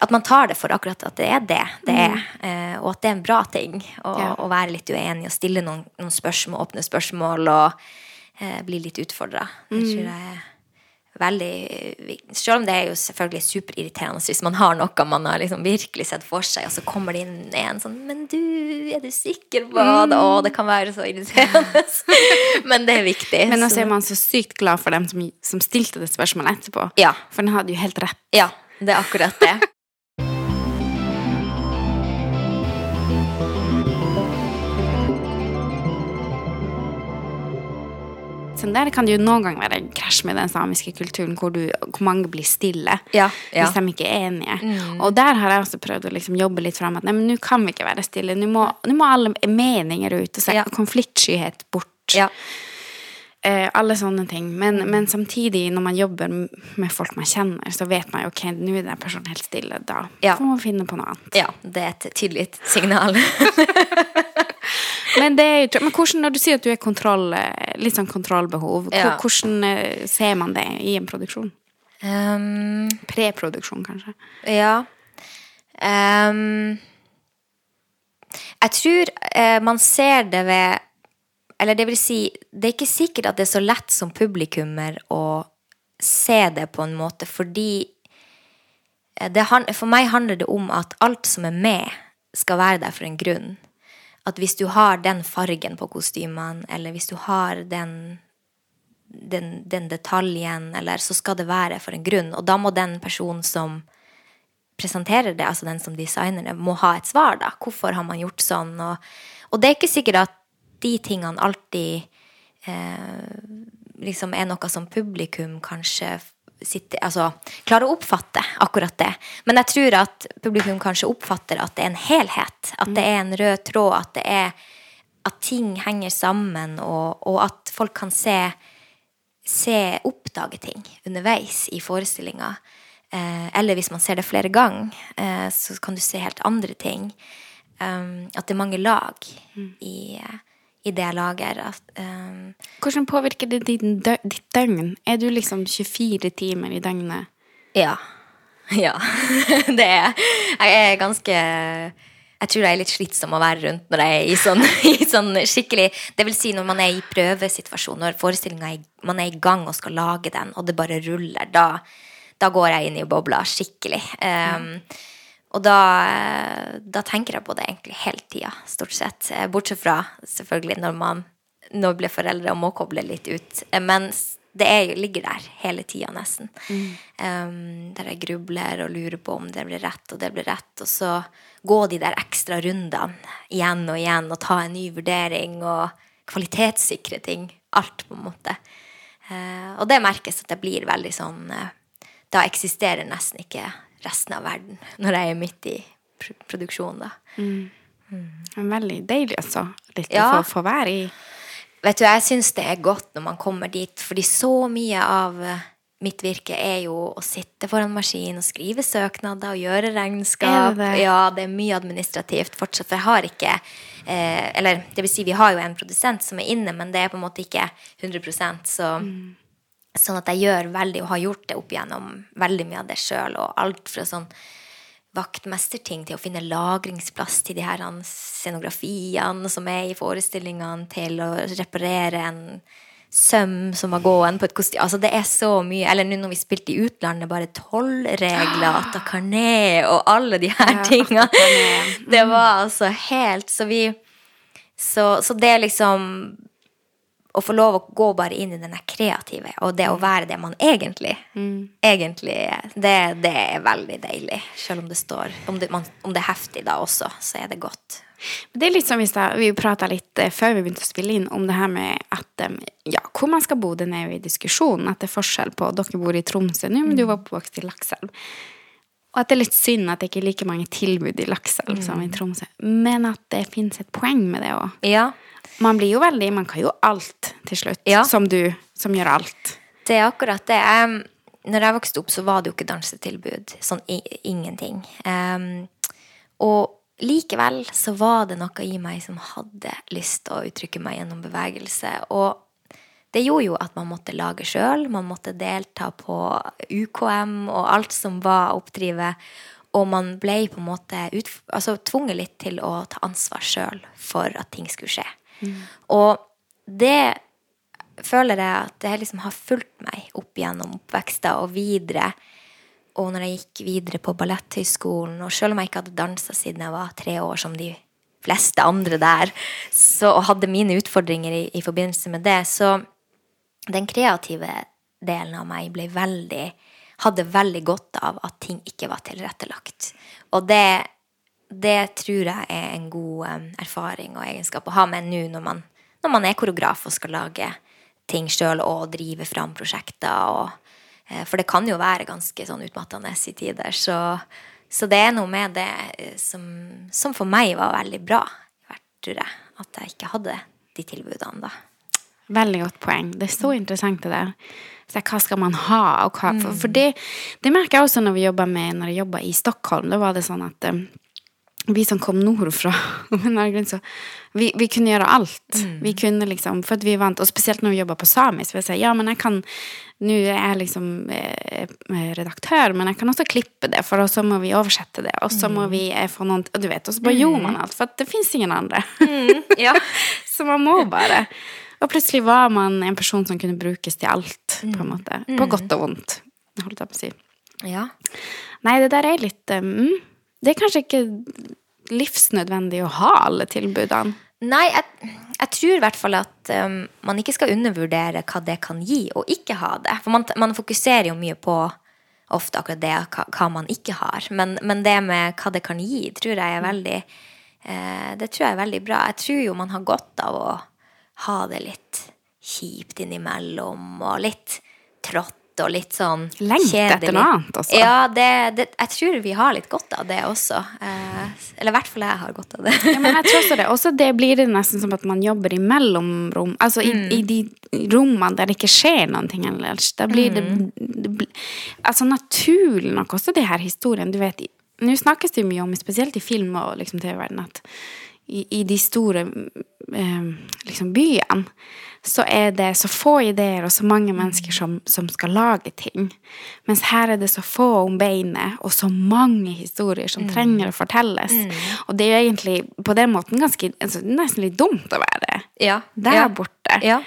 At man tar det for akkurat at det er det det er, eh, og at det er en bra ting å, Ja. å være litt uenig og stille noen, noen spørsmål, åpne spørsmål og eh, bli litt utfordra. Det tror jeg er veldig. Selv om det er jo selvfølgelig superirriterende hvis man har noe man har liksom virkelig sett for seg, og så kommer det inn en sånn 'Men du, er du sikker på det?' Å, det kan være så irriterende. [LAUGHS] Men det er viktig. Men også så- er man så sykt glad for dem som, som stilte det spørsmålet etterpå. Ja. For den hadde jo helt rett. Ja, det er akkurat det. [LAUGHS] Så der kan det jo noen ganger være krasj med den samiske kulturen, hvor, du, hvor mange blir stille Ja, ja. hvis de ikke er enige. Og der har jeg også prøvd å liksom jobbe litt fram at nei, men nå kan vi ikke være stille. Nå må, må alle meninger ut, og sette Ja. konfliktskyhet bort. Ja. Eh, alle sånne ting. Men, men samtidig, når man jobber med folk man kjenner, så vet man jo ok, nå er den personen helt stille. Da Ja. får man finne på noe annet. ja, det er et tydelig signal. [LAUGHS] Men, det er men hvordan, når du sier at du er kontroll, litt sånn kontrollbehov, Ja. hvordan eh, ser man det i en produksjon? Um, Preproduksjon, kanskje? Ja. Um, jeg tror uh, man ser det ved Eller det vil si, det er ikke sikkert at det er så lett som publikummer å se det på en måte, fordi eh, det, for meg handler det om at alt som er med, skal være der for en grunn. At hvis du har den fargen på kostymene, eller hvis du har den den, den detaljen, eller så skal det være for en grunn. Og da må den personen som presenterer det, altså den som designer det, må ha et svar, da. Hvorfor har man gjort sånn? Og, og det er ikke sikkert at de tingene alltid eh, liksom er noe som publikum kanskje sitter, altså, klarer å oppfatte akkurat det. Men jeg tror at publikum kanskje oppfatter at det er en helhet. At det er en rød tråd. At det er at ting henger sammen, og, og at folk kan se se oppdage ting underveis i forestillinga. Eh, eller hvis man ser det flere ganger, eh, så kan du se helt andre ting. Um, at det er mange lag i, i det jeg lager. Um, Hvordan påvirker det din dø ditt døgn? Er du liksom 24 timer i døgnet? ja. [LAUGHS] Ja. [LAUGHS] det er Jeg er ganske jeg tror jeg er litt slitsom å være rundt når jeg er i sånn, [LAUGHS] i sånn skikkelig Det vil si når man er i prøvesituasjon, når forestillinga man er i gang og skal lage den, og det bare ruller, da, da går jeg inn i bobla skikkelig. Um, og da, da, tenker jeg på det egentlig hele tida, stort sett. Bortsett fra selvfølgelig når man nå blir foreldre og må koble litt ut. Men det er, ligger der hele tida, nesten. Mm. Um, der jeg grubler og lurer på om det blir rett, og det blir rett. Og så gå de der ekstra rundene igjen og igjen og ta en ny vurdering og kvalitetssikre ting. Alt, på en måte. Uh, og det merkes at det blir veldig sånn uh, Da eksisterer nesten ikke resten av verden når jeg er midt i produksjonen, da. Mm. Mm. Veldig deilig, altså. Litt ja. å få, få være i Vet du, jeg syns det er godt når man kommer dit, fordi så mye av eh, mitt virke er jo å sitte foran maskin og skrive søknader og gjøre regnskap. Det det? Ja, det er mye administrativt fortsatt, for jeg har ikke eh, Eller det vil si, vi har jo en produsent som er inne, men det er på en måte ikke 100 så mm. Sånn at jeg gjør veldig, og har gjort det opp igjennom, veldig mye av det sjøl, og alt fra sånn vaktmesterting til å finne lagringsplass til de her scenografiene som er i forestillingene, til å reparere en søm som var gåen på et kostyme Altså, det er så mye. Eller nå når vi spilte i utlandet, bare tollregler, atakarné og alle de her ja, [LAUGHS] tingene. Det var altså helt Så vi så, så det liksom å få lov å gå bare inn i den kreative, og det å mm. være det man egentlig mm. egentlig det, det, er veldig deilig. Selv om det står om det, man, om det, er heftig da også, så er det godt. Det er litt som hvis da, Vi prata litt eh, før vi begynte å spille inn om det her med at ja, hvor man skal bo. Den er jo i diskusjonen. At det er forskjell på Dere bor i Tromsø nå, men du var oppvokst i Lakselv. Og at det er litt synd at det ikke er like mange tilbud i Lakselv mm. som i Tromsø. Men at det finnes et poeng med det òg. Ja. Man blir jo veldig Man kan jo alt til slutt. Ja. Som du, som gjør alt. Det er akkurat det. Um, når jeg vokste opp, så var det jo ikke dansetilbud. Sånn ingenting. Um, og likevel så var det noe i meg som hadde lyst til å uttrykke meg gjennom bevegelse. Og det gjorde jo at man måtte lage sjøl. Man måtte delta på UKM og alt som var oppdrivet. Og man ble på en måte ut, altså, tvunget litt til å ta ansvar sjøl for at ting skulle skje. Mm. Og det føler jeg at det liksom har fulgt meg opp gjennom oppvekster og videre. Og når jeg gikk videre på Balletthøgskolen, og selv om jeg ikke hadde dansa siden jeg var tre år, som de fleste andre der, så, og hadde mine utfordringer i, i, forbindelse med det, så den kreative delen av meg ble veldig hadde veldig godt av at ting ikke var tilrettelagt. Og det det tror jeg er en god erfaring og egenskap å ha med nå når man, når man er koreograf og skal lage ting sjøl og drive fram prosjekter. Og, uh, for det kan jo være ganske sånn utmattende i tider. Så, så, det er noe med det eh, som, som, for meg var veldig bra, tror jeg. At jeg ikke hadde de tilbudene da. Veldig godt poeng. Det er så interessant det der. Så hva skal man ha? Hva, for, for det, det, merker jeg også når vi jobber med Når jeg jobba i Stockholm. Da var det sånn at um, vi som kom nordfra [LAUGHS] vi, vi kunne gjøre alt. Mm. Vi kunne liksom, for at vi vant, Og spesielt når vi jobba på samisk. jeg si, ja, men jeg kan, Nå er jeg liksom eh, redaktør, men jeg kan også klippe det, for så må vi oversette det. Og så må mm. vi eh, få noen Og du vet, og så bare mm. gjorde man alt. For det fins ingen andre. Mm. Ja. [LAUGHS] så man må bare. Og plutselig var man en person som kunne brukes til alt, på en mm. måte. På mm. godt og vondt, holdt jeg på å si. Ja. Nei, det der er litt um, Det er kanskje ikke livsnødvendig å ha alle tilbudene? Nei, jeg, jeg tror i hvert fall at um, man ikke skal undervurdere hva det kan gi, og ikke ha det. For man, man fokuserer jo mye på ofte akkurat det, hva, hva man ikke har. Men, men, det med hva det kan gi, tror jeg er veldig eh, Det tror jeg er veldig bra. Jeg tror jo man har godt av å ha det litt kjipt innimellom, og litt trått og litt sånn Lengt kjedelig. etter noe annet også. Ja, det, det, jeg tror vi har litt godt av det også. Eh, eller i hvert fall jeg har godt av det. Ja, men jeg tror også det. Også det blir det nesten som at man jobber i mellomrom. Altså i, i de rommene der det ikke skjer noen ting ellers. Da blir det, det Altså naturlig nok også de her historiene. Du vet, nå snakkes det jo mye om, spesielt i film og liksom TV-verden, at i, i de store eh, liksom byene så er det så få ideer og så mange mennesker som, som skal lage ting. Mens her er det så få om beinet og så mange historier som trenger å fortelles. Og det er jo egentlig på den måten ganske, altså, nesten litt dumt å være Ja. der ja. borte. Ja.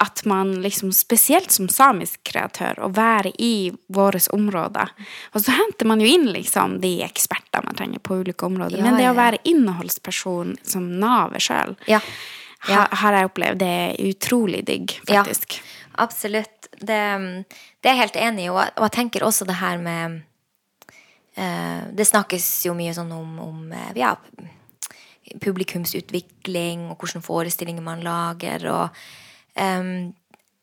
At man liksom, spesielt som samisk kreatør, å være i våre områder. Og så henter man jo inn liksom de eksperter man trenger på ulike områder. Ja, Men det ja. å være innholdsperson som navet sjøl, Ja. Ja. har jeg opplevd det er utrolig digg, Ja. faktisk. Absolutt. Det, det er jeg helt enig i. Og, og jeg tenker også det her med uh, Det snakkes jo mye sånn om, om eh, ja, publikumsutvikling og hvilke forestillinger man lager. Og em,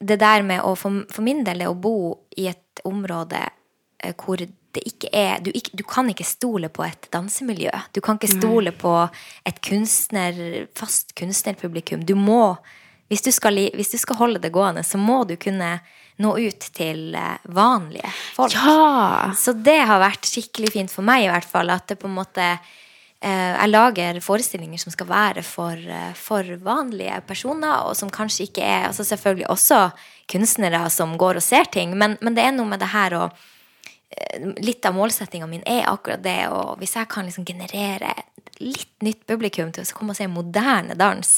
det der med å for, for min del det å bo i et område eh, hvor det ikke er du, ikke, du kan ikke stole på et dansemiljø. Du kan ikke stole på et kunstner, fast kunstnerpublikum. Du må hvis du, skal, hvis du skal holde det gående, så må du kunne nå ut til eh, vanlige folk. Ja! Så det har vært skikkelig fint for meg, i hvert fall. At det på en måte Jeg lager forestillinger som skal være for, eh, for vanlige personer, og som kanskje ikke er altså Selvfølgelig også kunstnere som går og ser ting, men, men det er noe med det her å eh, Litt av målsettinga min er akkurat det, og hvis jeg kan liksom generere litt nytt publikum til å komme og se moderne dans,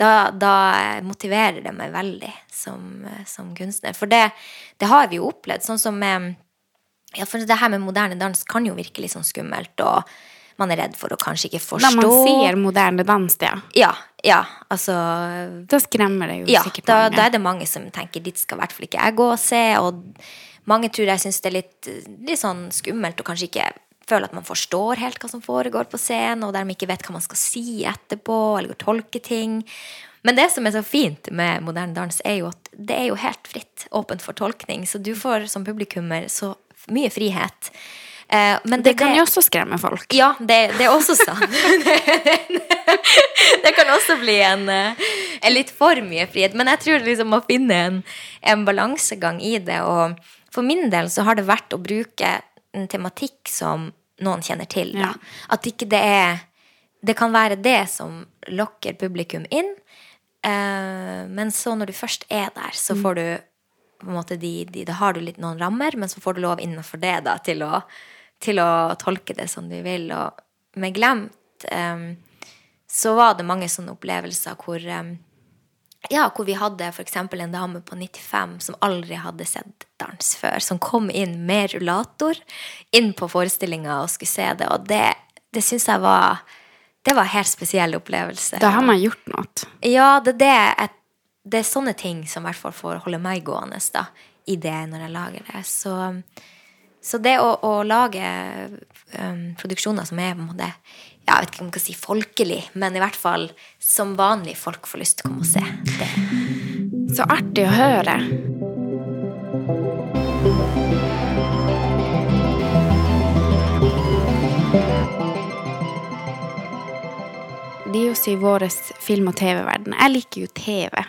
da, da motiverer det meg veldig som, som kunstner. For det, det har vi jo opplevd. Sånn som ja, for det her med moderne dans kan jo virke litt sånn skummelt, og man er redd for å kanskje ikke forstå. Da man sier moderne dans, ja, Ja, ja, altså da skremmer det jo Ja, sikkert da, mange. da er det mange som tenker dit skal i hvert fall ikke jeg gå og se, og mange tror jeg syns det er litt, litt sånn skummelt og kanskje ikke føler at man forstår helt hva som foregår på scenen, og dermed ikke vet hva man skal si etterpå, eller tolke ting. Men det som er så fint med moderne dans, er jo at det er jo helt fritt, åpent for tolkning, så du får som publikummer så mye frihet. Eh, men det kan jo også skremme folk. ja, det, det er også sant. [LAUGHS] det kan også bli en, eh, en litt for mye frihet. Men jeg tror liksom å finne en, en balansegang i det. Og for min del så har det vært å bruke en tematikk som noen kjenner til. Ja. At ikke det er Det kan være det som lokker publikum inn. Eh, men så når du først er der, så får du på en måte de, de, Da har du litt noen rammer, men så får du lov innenfor det da, til å, til å tolke det som du vil. Og med Glemt um, så var det mange sånne opplevelser hvor um, ja, hvor vi hadde f.eks. en dame på 95 som aldri hadde sett dans før, som kom inn med rullator inn på forestillinga og skulle se det, og det, det syns jeg var det var en helt spesiell opplevelse. Da har man gjort noe. Ja, det, er det, jeg- det er sånne ting som i hvert fall får holde meg gående da, i det når jeg lager det. Så, så det å, å lage um, produksjoner som er på en måte ja, Jeg vet ikke om jeg kan si folkelig, men i hvert fall som vanlige folk får lyst til å komme og se. Det. Så artig å høre. Det er jo i vår film- og TV-verden. Jeg liker jo TV.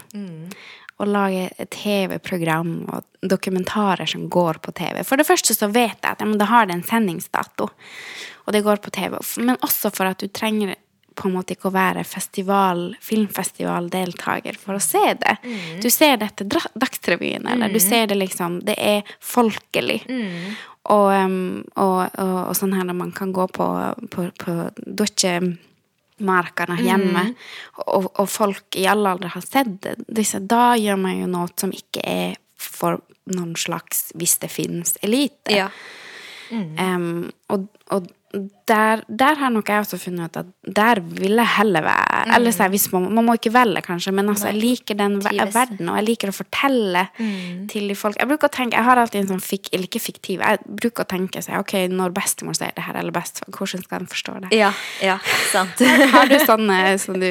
Å lage TV-program og dokumentarer som går på TV. For det første så vet jeg at ja, det har en sendingsdato, og det går på TV. Men også for at du trenger på en måte ikke å være festival, filmfestivaldeltaker for å se det. Du ser det etter dra- Dagsrevyen, eller du ser det liksom Det er folkelig. Og, um, og, og, og sånn her når man kan gå på, på, på Markene hjemme, og, og folk i alle aldre har sett det, disse, da gjør man jo noe som ikke er for noen slags, hvis det finnes, elite. Ja. Em, og og der, der har nok jeg også funnet ut at der vil jeg heller være. Eller så hvis man, man må ikke velge, kanskje, men altså, jeg liker den ver- verden, og jeg liker å fortelle til de folk. Jeg bruker å tenke, jeg har alltid en sånn fik, eller ikke fiktiv, jeg bruker å tenke seg, ok, når bestemor sier det her, eller best, hvordan skal den forstå det? Ja, ja, sant. [LAUGHS] Har du sånne som du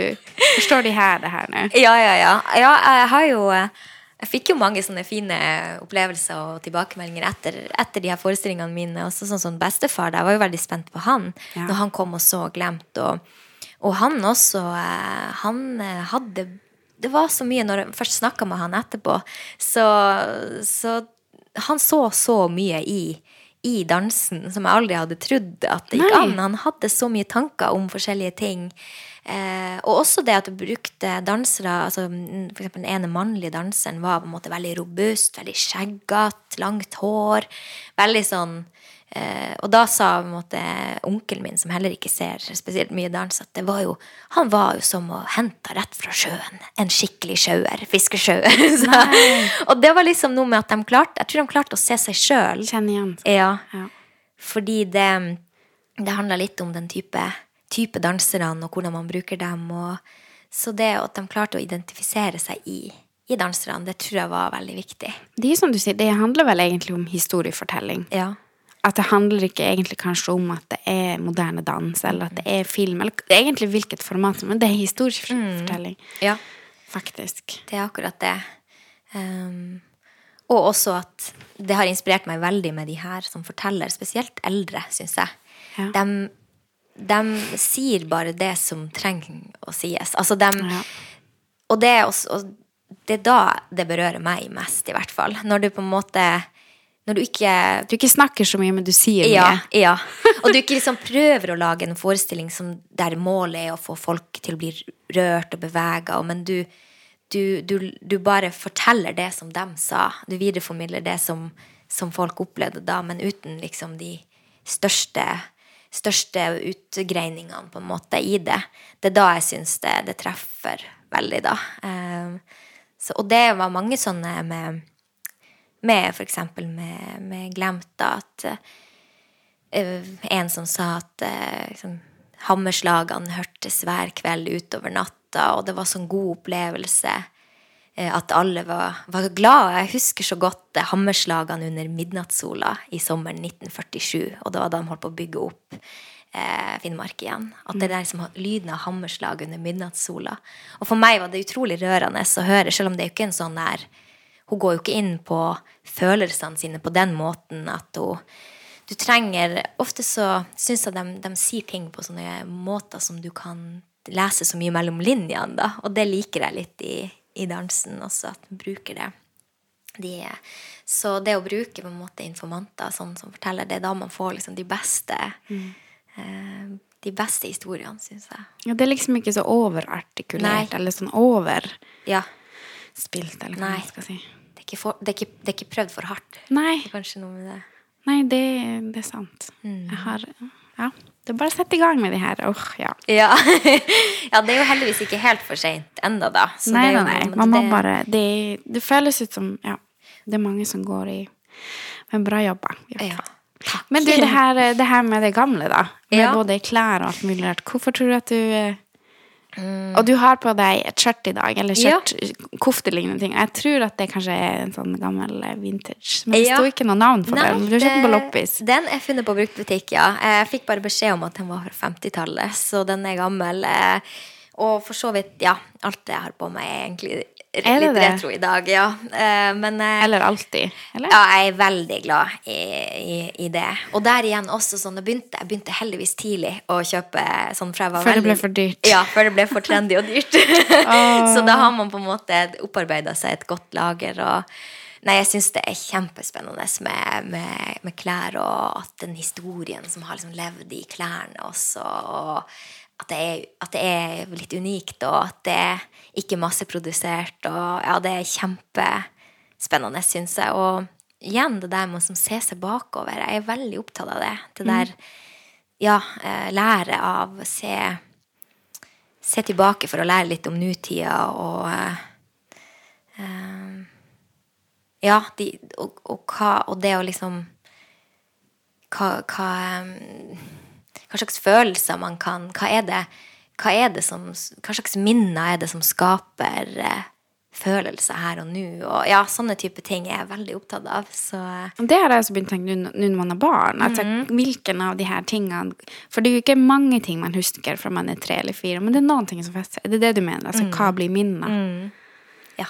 Forstår de her det her nå? Ja, ja, ja. ja jeg har jo eh, jeg fikk jo mange sånne fine opplevelser og tilbakemeldinger etter, etter de her forestillingene mine. Også sånn som bestefar. Jeg var jo veldig spent på han Ja. når han kom og så Glemt. Og, og han også eh, Han eh, hadde Det var så mye når jeg først snakka med han etterpå, så, så han så så mye i i dansen som jeg aldri hadde trodd at det gikk Nei. an. Han hadde så mye tanker om forskjellige ting. Eh, og også det at du brukte dansere altså mm, eksempel den ene mannlige danseren var på en måte veldig robust, veldig skjeggete, langt hår. Veldig sånn eh, Og da sa på en måte onkelen min, som heller ikke ser spesielt mye dans, at det var jo Han var jo som å hente rett fra sjøen. En skikkelig sjauer. Fiskesjauer. [LAUGHS] Og det var liksom noe med at de klarte Jeg tror de klarte å se seg sjøl. Ja. Ja. Fordi det, det handler litt om den type, type danserne og hvordan man bruker dem. Og, så det at de klarte å identifisere seg i, i danserne, det tror jeg var veldig viktig. Det er som du sier, det handler vel egentlig om historiefortelling. Ja. At det handler ikke egentlig kanskje om at det er moderne dans, eller at det er film, eller egentlig hvilket format som Men det er historiefortelling. ja. Faktisk. Det er akkurat det. Um, og også at det har inspirert meg veldig med de her som forteller, spesielt eldre, syns jeg. Ja. De, de sier bare det som trenger å sies. Altså, de, Ja. Og det er, også, og det er da det berører meg mest, i hvert fall. Når du på en måte Når du ikke Du ikke snakker så mye, men du sier mye. ja. [LAUGHS] Og du ikke liksom prøver å lage en forestilling som, der målet er å få folk til å bli rørt og bevega, men du, du, du, du bare forteller det som de sa. Du videreformidler det som, som folk opplevde da, men uten liksom de største, største utgreiningene på en måte i det. Det er da jeg syns det, det treffer veldig, da. Um, så, og det var mange sånne med med eksempel med, med Glemt, da, at eh, en som sa at eh, liksom, hammerslagene hørtes hver kveld utover natta, og det var sånn god opplevelse at alle var, var glade. Jeg husker så godt eh, hammerslagene under midnattssola i sommeren 1947, og det var da de holdt på å bygge opp eh, Finnmark igjen. At det er liksom lyden av hammerslag under midnattssola. Og for meg var det utrolig rørende å høre, selv om det er jo ikke en sånn der Hun går jo ikke inn på følelsene sine på den måten at hun du trenger Ofte så syns jeg de, de sier ting på sånne måter som du kan lese så mye mellom linjene, da. Og det liker jeg litt i, i dansen også, at man bruker det. De, så det å bruke på en måte informanter sånn som forteller, det er da man får liksom de beste eh, de beste historiene, syns jeg. Ja, det er liksom ikke så overartikulert, Nei. eller sånn overspilt, Ja. eller hva Nei. man skal si. Det er, for, det, er ikke, det er ikke prøvd for hardt. Nei, Det er kanskje noe med det. nei det, det er sant. Mm. Jeg har Ja. Det er bare å sette i gang med de her. Oh, ja. Ja. [LAUGHS] ja, det er jo heldigvis ikke helt for seint ennå, da. Så Nei, jo- nei. Man må det- bare det, det føles ut som Ja, det er mange som går i Men bra jobba. Ja. Men du, det her, det her med det gamle, da. Med både klær og alt mulig rart. Hvorfor tror du at du eh. Og du har på deg et skjørt i dag, eller skjørt, koftelignende ting. Jeg tror at det kanskje er en sånn gammel eh, vintage. Men det Ja. sto ikke noe navn for Nei, den. Du den på loppis. Den er funnet på bruktbutikk, ja. Jeg fikk bare beskjed om at den var fra 50-tallet, så den er gammel. eh, Og for så vidt, ja. Alt det jeg har på meg, er egentlig litt det? retro i dag, ja. Eh, Men eh, Eller alltid. Eller? ja, jeg er veldig glad i, i, i det. Og der igjen også sånn, jeg begynte, jeg begynte heldigvis tidlig å kjøpe sånn fra jeg var Før det ble for dyrt. Ja, før det ble for trendy og dyrt. [LAUGHS] [LAUGHS] Så da har man på en måte opparbeida seg et godt lager. og Nei, jeg syns det er kjempespennende med, med, med klær, og at den historien som har liksom levd i klærne også, og at det, er, at det er litt unikt, og at det er ikke masseprodusert, og ja, det er kjempespennende, syns jeg. Og igjen det der med å se seg bakover. Jeg er veldig opptatt av det. Det der, ja, eh, lære av se se tilbake for å lære litt om nutida og eh, Ja, de, og, og, hva, og det å liksom hva, hva, eh, hva slags følelser man kan Hva er det, hva er det som Hva slags minner er det som skaper eh, følelser her og nå? Og ja, sånne type ting er jeg veldig opptatt av. Så eh, Det har jeg også begynt å tenke nå nå når man har barn. Altså, Mhm. Hvilken av de her tingene For det er jo ikke mange ting man husker fra man er tre eller fire, men det er noen ting som fester. Det er det du mener? Altså, Mm. hva blir minner? ja.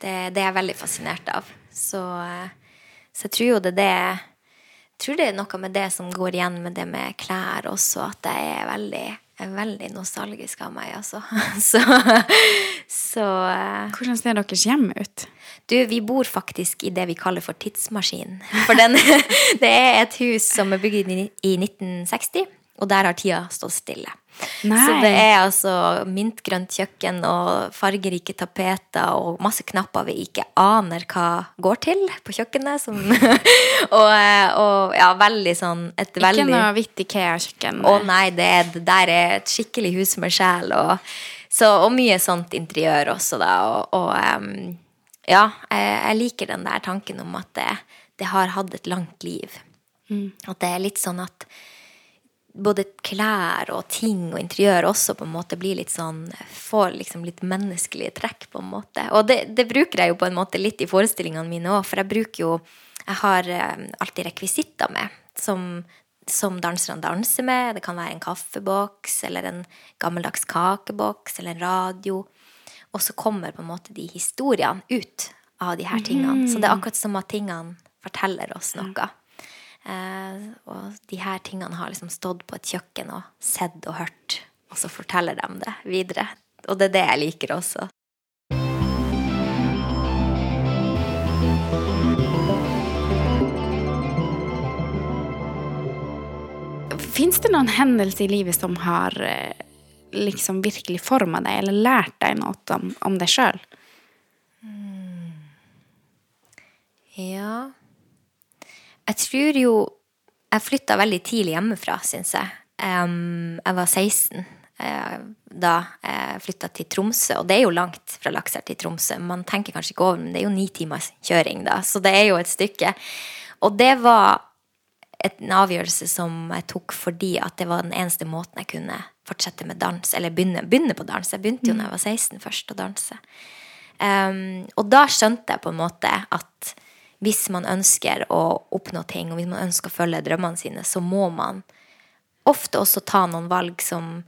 Det, det er jeg veldig fascinert av. Så, eh, så jeg tror jo det er det tror det er noe med det som går igjen med det med klær også, at jeg er veldig, er veldig nostalgisk av meg, altså. [LAUGHS] Så, så eh, Hvordan ser deres hjem ut? du, vi bor faktisk i det vi kaller for tidsmaskinen. For den, [LAUGHS] det er et hus som er bygd i i 1960, og der har tida stått stille. Nei. Så det er altså mintgrønt kjøkken og fargerike tapeter og masse knapper vi ikke aner hva går til på kjøkkenet. Som, [LAUGHS] [LAUGHS] og, og ja, veldig sånn et Ikke veldig noe hvitt Ikea-kjøkken? å nei, det, er, det der er et skikkelig hus med sjel. Og, så, og mye sånt interiør også, da. Og, og ja, jeg, jeg liker den der tanken om at det, det har hatt et langt liv. At det er litt sånn at både klær og ting og interiør også på en måte blir litt sånn Får liksom litt menneskelige trekk, på en måte. Og det, det bruker jeg jo på en måte litt i forestillingene mine òg, for jeg bruker jo Jeg har eh, alltid rekvisitter med som, som danserne danser med. Det kan være en kaffeboks eller en gammeldags kakeboks eller en radio. Og så kommer på en måte de historiene ut av de her tingene. Så det er akkurat som at tingene forteller oss noe. Eh, og de her tingene har liksom stått på et kjøkken og sett og hørt, og så forteller de det videre. Og det er det jeg liker også. Fins det noen hendelser i livet som har eh, liksom virkelig forma deg, eller lært deg noe om, om deg sjøl? Ja Jeg tror jo Jeg flytta veldig tidlig hjemmefra, syns jeg. Um, jeg var 16 eh, da jeg flytta til Tromsø, og det er jo langt fra Lakselv til Tromsø. Man tenker kanskje ikke over, men det er jo ni timers kjøring, da, så det er jo et stykke. Og det var en avgjørelse som jeg tok fordi at det var den eneste måten jeg kunne fortsette med dans, eller begynne, begynne på dans. Jeg begynte jo da jeg var 16 først å danse. Um, og da skjønte jeg på en måte at hvis man ønsker å oppnå ting, og hvis man ønsker å følge drømmene sine, så må man ofte også ta noen valg som,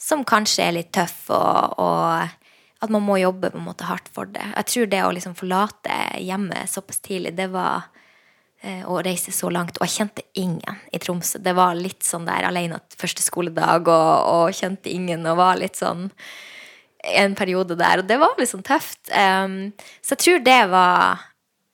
som kanskje er litt tøffe, og, og at man må jobbe på en måte hardt for det. Jeg tror det å liksom forlate hjemmet såpass tidlig, det var eh, å reise så langt. Og jeg kjente ingen i Tromsø. Det var litt sånn der alene første skoledag, og, og kjente ingen, og var litt sånn en periode der. Og det var sånn tøft. Um, så jeg tror det var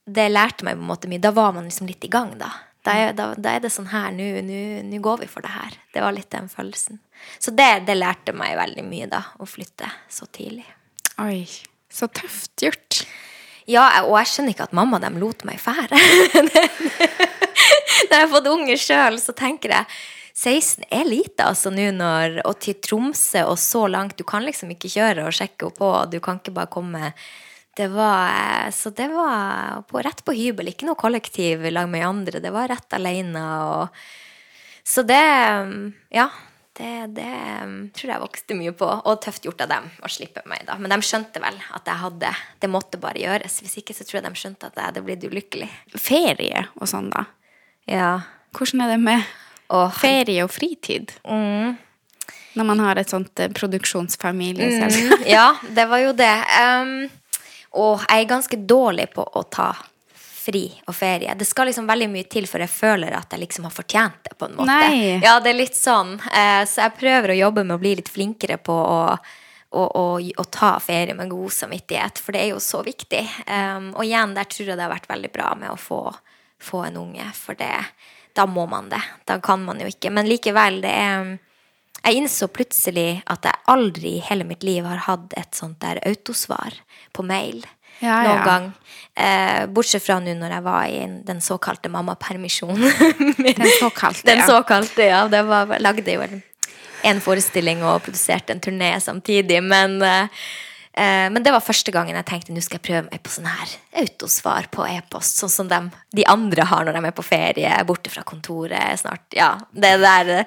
Det lærte meg på en måte mye. Da var man liksom litt i gang, da. Da er, da, da er det sånn her, nå- går vi for det her. Det var litt den følelsen. Så det, det lærte meg veldig mye, da, å flytte så tidlig. Oi, så tøft gjort. Ja, og jeg skjønner ikke at mamma dem lot meg fære. [LAUGHS] Når jeg har fått unger sjøl, så tenker jeg 16 er lite, altså, nå når Og til Tromsø og så langt. Du kan liksom ikke kjøre og sjekke henne på, du kan ikke bare komme det var, eh, Så det var på, rett på hybel, ikke noe kollektiv i lag med andre. Det var rett alene. Og, så det Ja. Det, det tror jeg vokste mye på, og tøft gjort av dem å slippe meg. da. Men de skjønte vel at jeg hadde Det måtte bare gjøres. Hvis ikke så tror jeg de skjønte at jeg hadde blitt ulykkelig. Ferie og sånn, da. Ja. Hvordan er det med Og ferie og fritid? Mm. Når man har et sånt eh, produksjonsfamilie selv. Mm, ja, det var jo det. Um, og jeg er ganske dårlig på å ta fri og ferie. Det skal liksom veldig mye til før jeg føler at jeg liksom har fortjent det. på en måte. Nei. Ja, det er litt sånn. Eh, så jeg prøver å jobbe med å bli litt flinkere på å, å, å, å ta ferie med god samvittighet, for det er jo så viktig. Um, og igjen, der tror jeg det har vært veldig bra med å få, få en unge, for det, da må man det. Da kan man jo ikke. Men likevel, det er jeg innså plutselig at jeg aldri i hele mitt liv har hatt et sånt der autosvar på mail. Ja, noen ja. gang. Eh, bortsett fra nå når jeg var i den såkalte mammapermisjonen. [LAUGHS] Den såkalte, Den ja. såkalte, ja. Det var, lagde jo en, forestilling og produserte en turné samtidig. Men, eh, men det var første gangen jeg tenkte nå skal jeg prøve meg på sånn her autosvar på e-post. Sånn som de, de andre har når de er på ferie, borte fra kontoret snart. Ja, det der. [LAUGHS]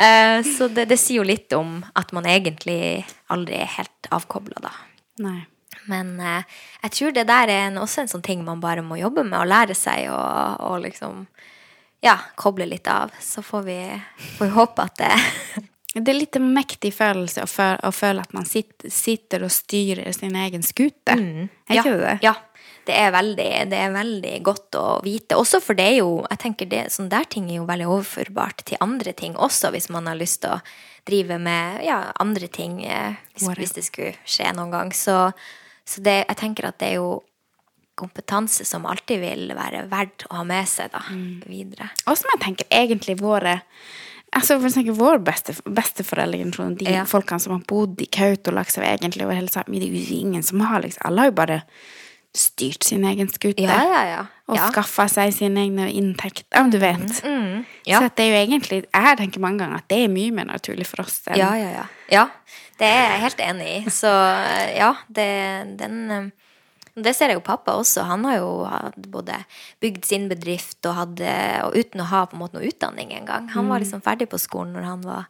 Eh, så det, det sier jo litt om at man egentlig aldri er helt avkobla, da. Nei. Men eh, jeg tror det der er en, også en sånn ting man bare må jobbe med og lære seg og liksom ja, koble litt av. Så får vi, får vi håpe at det, Det er litt en mektig følelse å føle, å føle at man sitter, sitter og styrer sin egen skute. Er ja, ikke det? Ja. Det er, veldig, det er veldig godt å vite. Også for det er jo jeg tenker det, sånn der ting er jo veldig overførbart til andre ting også, hvis man har lyst til å drive med ja, andre ting. eh, Hvis, hvis det skulle skje noen gang. Så, så det, jeg tenker at det er jo kompetanse som alltid vil være verdt å ha med seg da, Mm. videre. Og som jeg tenker egentlig våre Altså, for å tenke, Vår beste, besteforeldregenerasjon, de Ja. folkene som har bodd i Kautokeino egentlig over hele Sápmi, det er jo ingen som har liksom Alle har jo bare styrt sin egen skute. Ja, ja, ja. Og ja. skaffa seg sine egne inntekter. om du vet. Mm, ja. Så det er jo egentlig Jeg tenker mange ganger at det er mye mer naturlig for oss enn Ja, ja, ja. Ja, det er jeg helt enig i. Så ja, det, den eh, Det ser jeg jo pappa også. Han har jo både bygd sin bedrift og hadde Og uten å ha på en måte noe utdanning engang. Han var liksom ferdig på skolen når han var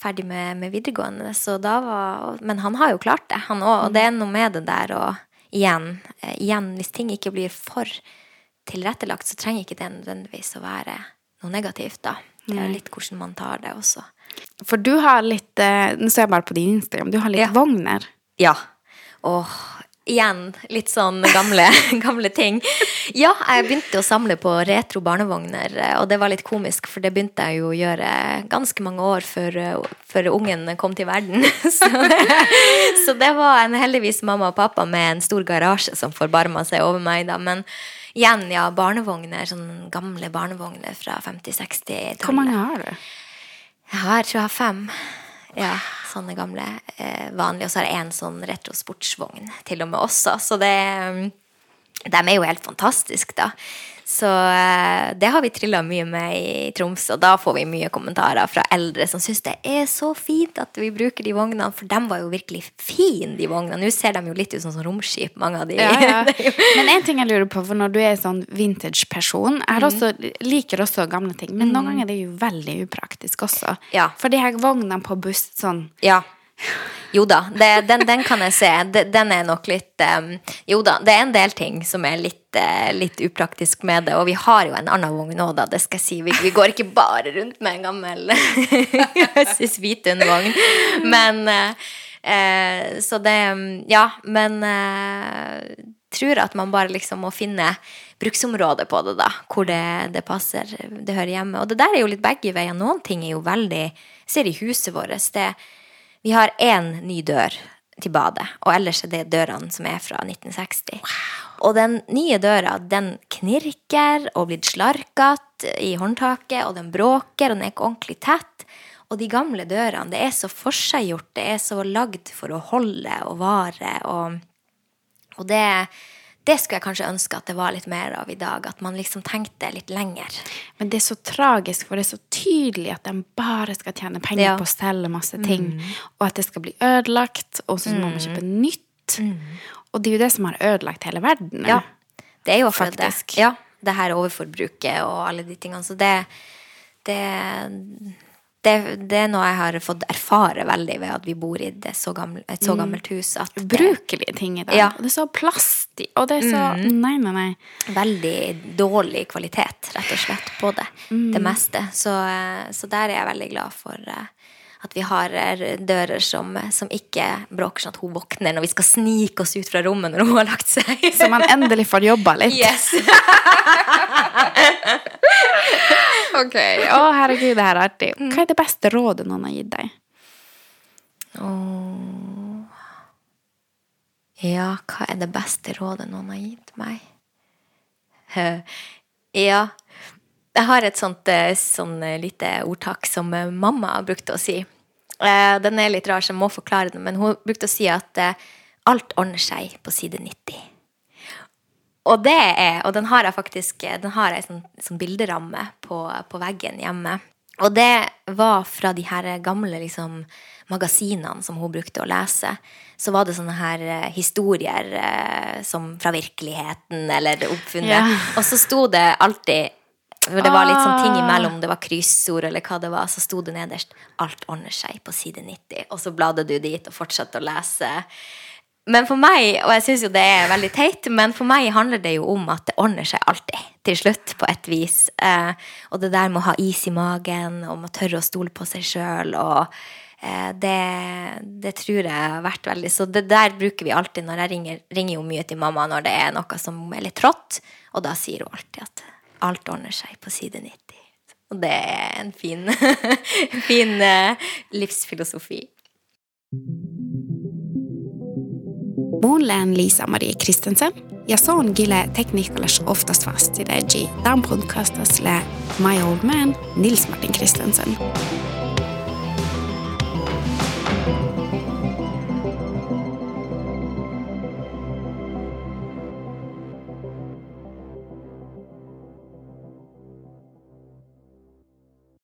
ferdig med, med videregående. Var, men han har jo klart det, han òg. Og det er noe med det der og igjen, eh, igjen Hvis ting ikke blir for tilrettelagt, så trenger ikke det nødvendigvis å være noe negativt, da. Det er litt hvordan man tar det også. For du har litt eh, Nå ser jeg bare på din Instagram. Du har litt Ja. vogner. Ja. Og igjen litt sånn gamle, [LAUGHS] gamle ting. Ja, jeg begynte å samle på retro barnevogner, eh, og det var litt komisk, for det begynte jeg jo å gjøre ganske mange år før, eh, før ungen kom til verden. [LAUGHS] Så det, så det var en heldigvis mamma og pappa med en stor garasje som forbarma seg over meg, da. Men igjen, ja, barnevogner, Sånn gamle barnevogner fra 50-60-tallet. Hvor mange har du? Jeg har, tror jeg har fem. Ja, sånne gamle eh, vanlige. Og så har jeg en sånn retrosportsvogn til og med også. Så det mm, De er jo helt fantastiske, da. Så eh, det har vi trilla mye med i Troms, og da får vi mye kommentarer fra eldre som syns det er så fint at vi bruker de vognene, for de var jo virkelig fine, de vognene. Nå ser de jo litt ut som sånn romskip, mange av de. Ja, ja. [LAUGHS] Men en ting jeg lurer på, for når du er sånn vintage-person Jeg har også, liker også gamle ting, men noen ganger er det jo veldig upraktisk også. Ja. For de her vognene på buss sånn Ja. Jo da, det, den, den kan jeg se. Den er nok litt um, Jo da, det er en del ting som er litt, uh, litt upraktisk med det. Og vi har jo en annen vogn òg, da, det skal jeg si. Vi, vi går ikke bare rundt med en gammel [LAUGHS] Svitun-vogn. Men uh, uh, Så det Ja, men jeg tror at man bare liksom må finne bruksområdet på det, da. Hvor det, det passer, det hører hjemme. Og det der er jo litt begge veier. Noen ting er jo veldig Ser i huset vårt. Det, vi har én ny dør til badet, og ellers er det dørene som er fra 1960. Og den nye døra, den knirker og blir slarkete i håndtaket, og den bråker, og den er ikke ordentlig tett. Og de gamle dørene, det er så forseggjort, det er så lagd for å holde og vare, og, og det, det skulle jeg kanskje ønske at det var litt mer av i dag, at man liksom tenkte litt lenger. Men det er så tragisk, for det er så tydelig at de bare skal tjene penger Ja. på å selge masse ting, og at det skal bli ødelagt, og så må man kjøpe nytt. Og det er jo det som har ødelagt hele verden. Ja, det er jo akkurat Faktisk. det. Ja, det her overforbruket og alle de tingene. Så det, det, det, det er noe jeg har fått erfare veldig ved at vi bor i det så gamle, et så gammelt hus. At Ubrukelige ting i dag. Ja. Og det er så plastig, og det er så Nei, nei, nei. er veldig dårlig kvalitet, rett og slett, på det. Det meste. Så, eh, så der er jeg veldig glad for eh, at vi har eh, dører som, som ikke bråker sånn at hun våkner når vi skal snike oss ut fra rommet når hun har lagt seg. [LAUGHS] Så man endelig får jobba litt. Yes. [LAUGHS] Ok. Å, herregud, det her er artig. Hva er det beste rådet noen har gitt deg? Oh. Ja, hva er det beste rådet noen har gitt meg? Eh, [LAUGHS] Ja, jeg har et sånt eh, sånn eh, lite ordtak som eh, mamma brukte å si. Eh, Den er litt rar, så jeg må forklare den, men hun brukte å si at eh, alt ordner seg på side 90. Og det er, og den har jeg faktisk Den har jeg sånn, sånn bilderamme på, på veggen hjemme. Og det var fra de her gamle liksom, magasinene som hun brukte å lese. Så var det sånne her eh, historier eh, som fra virkeligheten eller oppfunnet. Ja. Og så sto det alltid for det var litt sånn ting Ah. imellom, det var kryssord eller hva det var, så sto det nederst 'Alt ordner seg' på side 90. Og så bladde du dit og fortsatte å lese. men for meg, og jeg syns jo det er veldig teit, men for meg handler det jo om at det ordner seg alltid. Til slutt, på et vis. Eh, og det der med å ha is i magen, og med å tørre å stole på seg sjøl, og eh, det, det, tror jeg har vært veldig Så det der bruker vi alltid når jeg ringer, ringer jo mye til mamma når det er noe som er litt trått, og da sier hun alltid at alt ordner seg på side 90. Og det er en fin, [LAUGHS] fin eh, livsfilosofi. Moren Lisa Marie Christensen ja se on gille tekniikkalais oftast G. Tämän podcastas My Old Man Nils Martin Christensen.